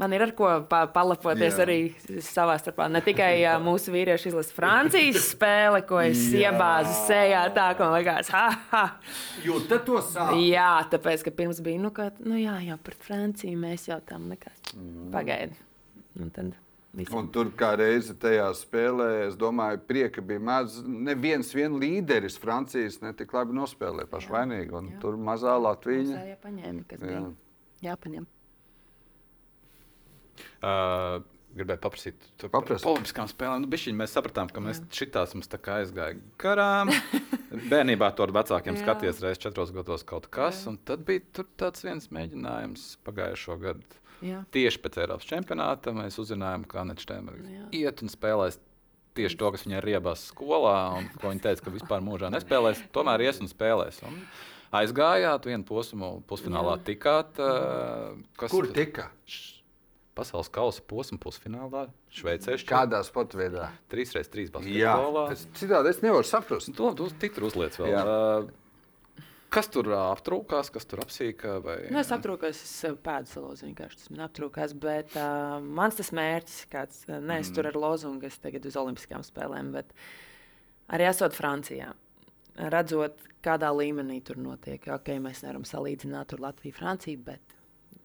Man ir ar ko pa palapoties Jā. arī savā starpā. Ne tikai uh, mūsu vīrieši izlasa Francijas spēli, ko es Jā. iebāzu sejā, tā kā man liekas, ha, ha. Jūtat to sāpes? Jā, tāpēc, ka pirms bija, nu, ka, nu jā, jau par Franciju mēs jau tam nekas mm. pagaidi. Un tad Visam. Un tur kā reize tajā spēlē, es domāju, prieka bija maz. Neviens vien līderis Francijas netik labi nospēlēja pašvainīgi. Un jā. tur mazā Latvija. Jā, paņēma, kas jā. bija jāpaņem. Uh, gribēju paprasīt par politiskām spēlēm. Nu, bišķiņ, mēs sapratām, ka mēs šitās mums tā kā aizgāja garām. *laughs* Bērnībā to ar vecākiem skaties reizes četros gados kaut kas. Un tad bija tāds viens mēģinājums pagājušo gadu. Jā. Tieši pēc Eiropas čempionāta mēs uzzinājām, ka Anna Stēmera iet un spēlēs tieši to, kas viņai ir riebās skolā, un ko viņa teica, ka vispār mūžā nespēlēs. Tomēr ies un spēlēs. Un aizgājāt, vienu posmu pusfinālā tikāt. Uh, Kur tika? Pasaules kausa posma pusfinālā Šveicē. Kādā sporta veidā? 3x3 basketbolā. Jā, citādi es nevaru saprast. To tu tik uzliec vēl. Jā. Uh, kas tur aptrūkās, kas tur apsīkā? Vai... Nu, es aptrūkos, es pēdu salūzu vienkārši. Tas man aptrūkās, bet uh, mans tas mērķis, kāds, ne es mm. tur ar lozungu, es tagad uz olimpiskām spēlēm, bet arī esot Francijā. Redzot, kādā līmenī tur notiek. Okay, mēs nevaram salīdzināt Latviju, Franciju, bet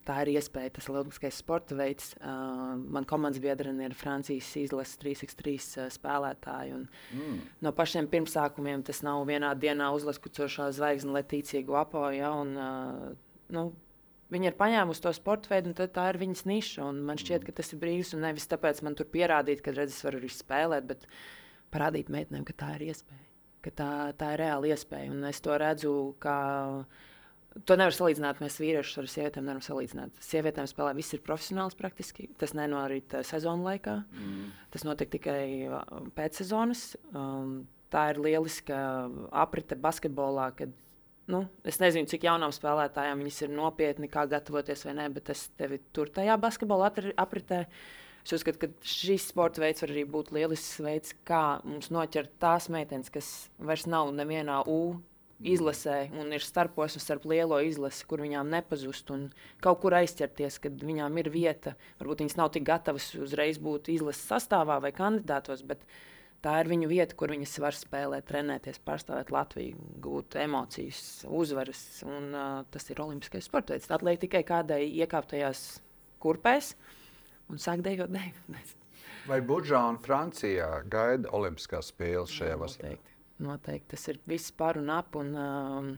tā ir iespēja, tas ir olimpiskais sporta veids. Uh, man komandas biedrene ir Francijas izlases 3x3 uh, spēlētāji. Un, mm. No pašiem pirmsākumiem tas nav vienā dienā uzlaskucošā zvaigzne Letīcija Guapo. Ja, un, uh, nu, Viņa ir paņēmusi to sporta veidu, un tā ir viņas niša. Man šķiet, ka tas ir brīvs. Un nevis tāpēc man tur pierādīt, ka redz, es varu arī spēlēt, bet parādīt meitenēm, ka tā ir iespēja. Ka tā, tā ir reāla iespēja. Un es to redzu kā To nevar salīdzināt. Mēs vīriešus ar sievietēm nevaram salīdzināt. Sievietēm spēlē viss ir profesionāls praktiski. Tas nenorit sezonu laikā. Mm. Tas notiek tikai uh, pēc sezonas. Um, tā ir lieliska aprite basketbolā. Kad, nu, es nezinu, cik jaunām spēlētājām viņas ir nopietni, kā gatavoties vai nē, bet es tevi tur tajā basketbolā apritē. Es uzskatu, ka šis sporta veids var arī būt lielisks veids, kā mums noķert tās meitenes, kas vairs nav nevienā U izlasē un ir starposms starp lielo izlasi, kur viņām nepazust un kaut kur aizķerties, kad viņām ir vieta. Varbūt viņas nav tik gatavas uzreiz būt izlases sastāvā vai kandidātos, bet tā ir viņu vieta, kur viņas var spēlēt, trenēties, pārstāvēt Latviju, gūt emocijas, uzvaras. Un, uh, tas ir olimpiskais sports veids. Tad liek tikai kādai iekāptajās kurpēs un sāk dejot deju. *laughs* Vai Budžā un Francijā gaida Olimpiskās spēles šajā vasarā? noteikti tas ir viss par un ap. Un, um,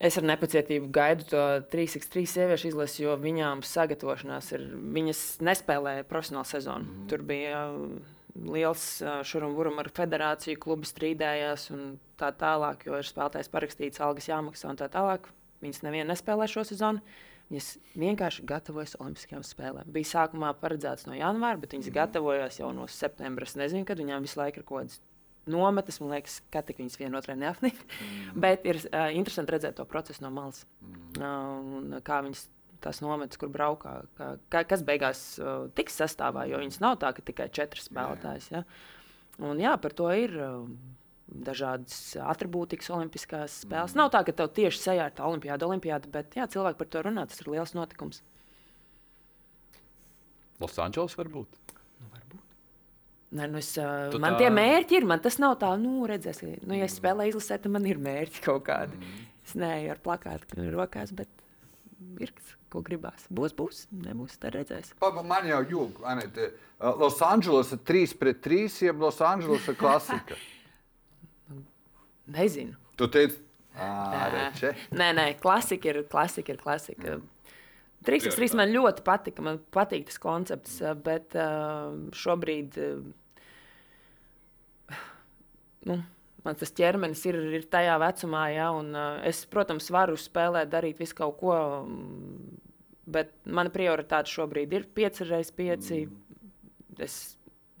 Es ar nepacietību gaidu to 3x3 sieviešu izlasi, jo viņām sagatavošanās ir. Viņas nespēlēja profesionālu sezonu. Mm. Tur bija uh, liels uh, šurumburum ar federāciju, klubi strīdējās un tā tālāk, jo ir spēlētājs parakstīts, algas jāmaksā un tā tālāk. Viņas nevienu nespēlē šo sezonu. Viņas vienkārši gatavojas Olimpiskajām spēlēm. Bija sākumā paredzēts no janvāra, bet viņas mm. gatavojās jau no septembra. Es nezinu, kad viņām visu laiku ir kaut kādas nometnes, man liekas, ka tik viņas vienotrai neapnīk. Mm. *laughs* Bet ir uh, interesanti redzēt to procesu no malas. Mm. Uh, kā viņas tās nometnes, kur braukā, kā, kā, kas beigās uh, tiks sastāvā, jo viņas nav tā, ka tikai četras spēlētājas. Ja? Un jā, par to ir. Uh, Dažādas attribūtikas, olimpiskās spēles. Mm. Nav tā, ka tev tieši sejā ir tā olimpiāda, olimpiāda, bet jā, cilvēki par to runā. Tas ir liels notikums. Losandželos varbūt. Ne, nu es, uh, man tā... tie mērķi ir. Man tas nav tā, nu, redzēs, nu, ja es spēlēju izlasē, tad man ir mērķi kaut kādi. Mm. Es neeju ar plakātu rokās, bet ir kas, ko gribās. Būs, būs, nebūs, tad redzēs. Papa, man jau jūg, Anete, Losandželos ir 3 pret 3, jeb Losandželos ir klasika. *laughs* Nezinu. Tu teici, nē, nē, nē, klasika ir klasika. Ir klasika. Mm. 3x3 man ļoti patika. Man patīk tas koncepts, bet uh, šobrīd uh, nu, man tas ķermenis ir, ir tajā vecumā, ja, un uh, es, protams, varu spēlēt, darīt visu kaut ko. Bet mana prioritāte šobrīd ir 5x5. Mm. Es,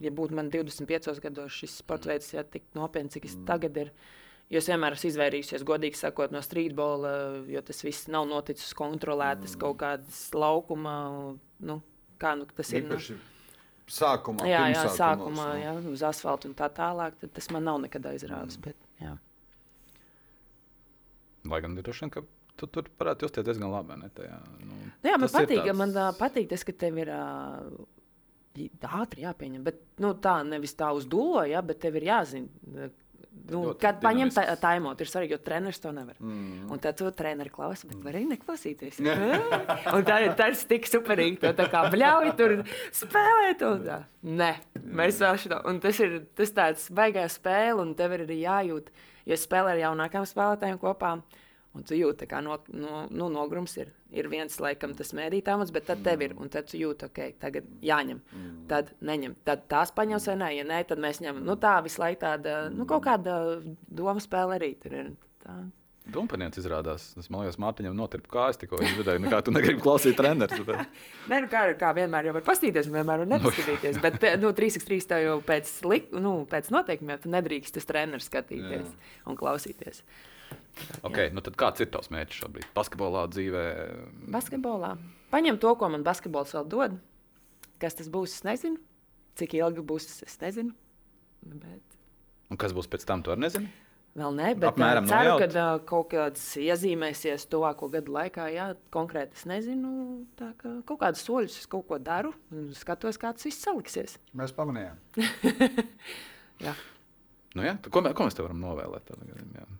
ja būtu man 25 gados šis sports veids, ja tik nopietni, cik es mm. tagad ir, jo es vienmēr esmu izvairījusies, godīgi sakot, no streetbola, jo tas viss nav noticis kontrolētas mm. kaut kādas laukuma. Nu, kā nu, tas ir? Nu, Sākumā, jā, jā, sākumā no. jā, uz asfalta un tā tālāk. Tas man nav nekad aizrāvis. Mm. Bet, jā. Lai gan droši vien, ka tu tur varētu justies diezgan labi. Ne, tajā, nu, jā, man patīk, tāds... man uh, patīk tas, ka tev ir. Uh, Ātri jāpieņem, bet nu, tā nevis tā uz dūlo, ja, bet tev ir jāzina, Nu, kad paņem tā taimot, ir svarīgi, jo treneris to nevar. Mm. Un tad tu treneri klausi, bet var arī neklausīties. *laughs* un tā, tas tik superīgi, to tā kā bļauj tur spēlēt. Un tā. Nē, mēs vēl šito. Un tas ir tas tāds baigā spēle, un tev ir arī jājūt, jo spēlē ar jaunākām spēlētājiem kopā. Un tu jūti, ka no, no, nu, nogrums ir. Ir viens, laikam, tas mēdītājs, bet tad tev ir. Un tad tu jūti, ok, tagad jāņem. Mm. Tad neņem. Tad tās paņems vai nē, ja nē, tad mēs ņemam. Nu, tā visu laiku tāda, nu, kaut kāda doma spēle arī tur ir. Tā. Dumpaniets izrādās. Es domāju, ka Mārtiņam notirpa kājas tikko. Viņš dzirdēja, kā tu negribi klausīt treneris. *laughs* Nē, nu, kā, kā vienmēr jau var paskatīties, un vienmēr var nepaskatīties. Bet nu, 3x3 tā jau pēc, lik, nu, pēc noteikumiem tu nedrīkst tas treneris skatīties Jā. un klausīties. Okay, nu tad kāds ir tavs mērķis šobrīd? Basketbolā, dzīvē? Basketbolā. Paņem to, ko man basketbols vēl dod. Kas tas būs, es nezinu. Cik ilgi būs, es nezinu. Bet... Un kas būs pēc tam, to arī nezinu. Vēl nē, bet Apmēram ceru, ka uh, kaut kādas iezīmēsies tuvāko gadu laikā. Jā, konkrēti es nezinu, kā kaut kādus soļus es kaut ko daru un skatos, kā tas viss saliksies. Mēs pamanījām. *laughs* jā. Nu, jā, ko, ko mēs te varam novēlēt? Tad,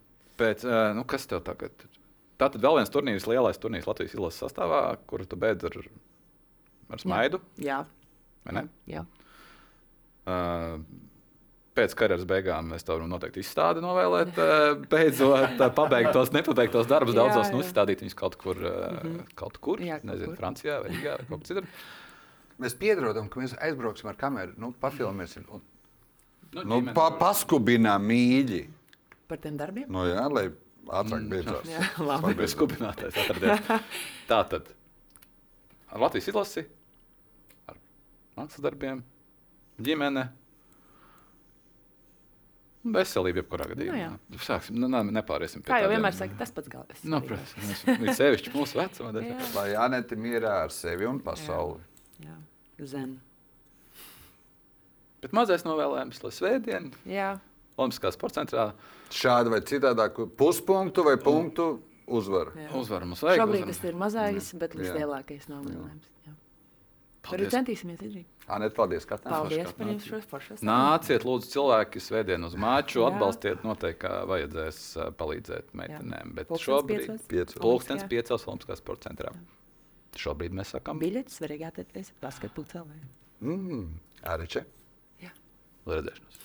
pēc, nu, kas tev tagad? Tā tad vēl viens turnīrs, lielais turnīrs Latvijas izlases sastāvā, kuru tu beidz ar, ar smaidu. Jā. Jā. Jā. Uh, pēc karjeras beigām mēs tev noteikti izstādi novēlēt, beidzot pabeigt tos nepabeigtos darbus, daudzos nu, izstādīt viņus kaut kur, mm -hmm. kaut kur jā, kaut nezinu, kur. Francijā vai Rīgā vai kaut kur citur. Mēs piedodam, ka mēs aizbrauksim ar kameru, nu, pafilmēsim. Un, nu, nu, pa, paskubinām mīļi par tiem darbiem? No nu jā, lai ātrāk mm. beidzās. Jā, *laughs* labi. Bez skubinātais atradies. Tā tad ar Latvijas izlasi, ar mākslas darbiem, ģimene. Veselība, jebkurā gadījumā. Nu, Sāksim, nu, ne, nepāriesim pie tā. Kā jau vienmēr saka, tas pats galvenais. Nu, protams, ir sevišķi mūsu vecumā. Lai Anete mierā ar sevi un pasauli. Jā, jā. zen. Bet mazais novēlējums, lai svētdien. Jā. Olimpiskā sporta centrā. Šādi vai citādi, puspunktu vai punktu uzvaru. Uzvaru mums vajag. Šobrīd uzvaru. tas ir mazais, bet lielākais novēlējums. Tur centīsimies izdarīt. Anēt, paldies, ka paldies par jums šo foršu. Nāciet, lūdzu, cilvēki svētdien uz māču, atbalstiet, noteikti, kā vajadzēs palīdzēt meitenēm. Bet Pulkstens šobrīd pulkstens piecos Olimpiskā sporta centrā. Jā. Šobrīd mēs sakām. Biļetes svarīgi atteikties basketbolu cilvēku. Mm, Ariče. Jā. Redzēšanos.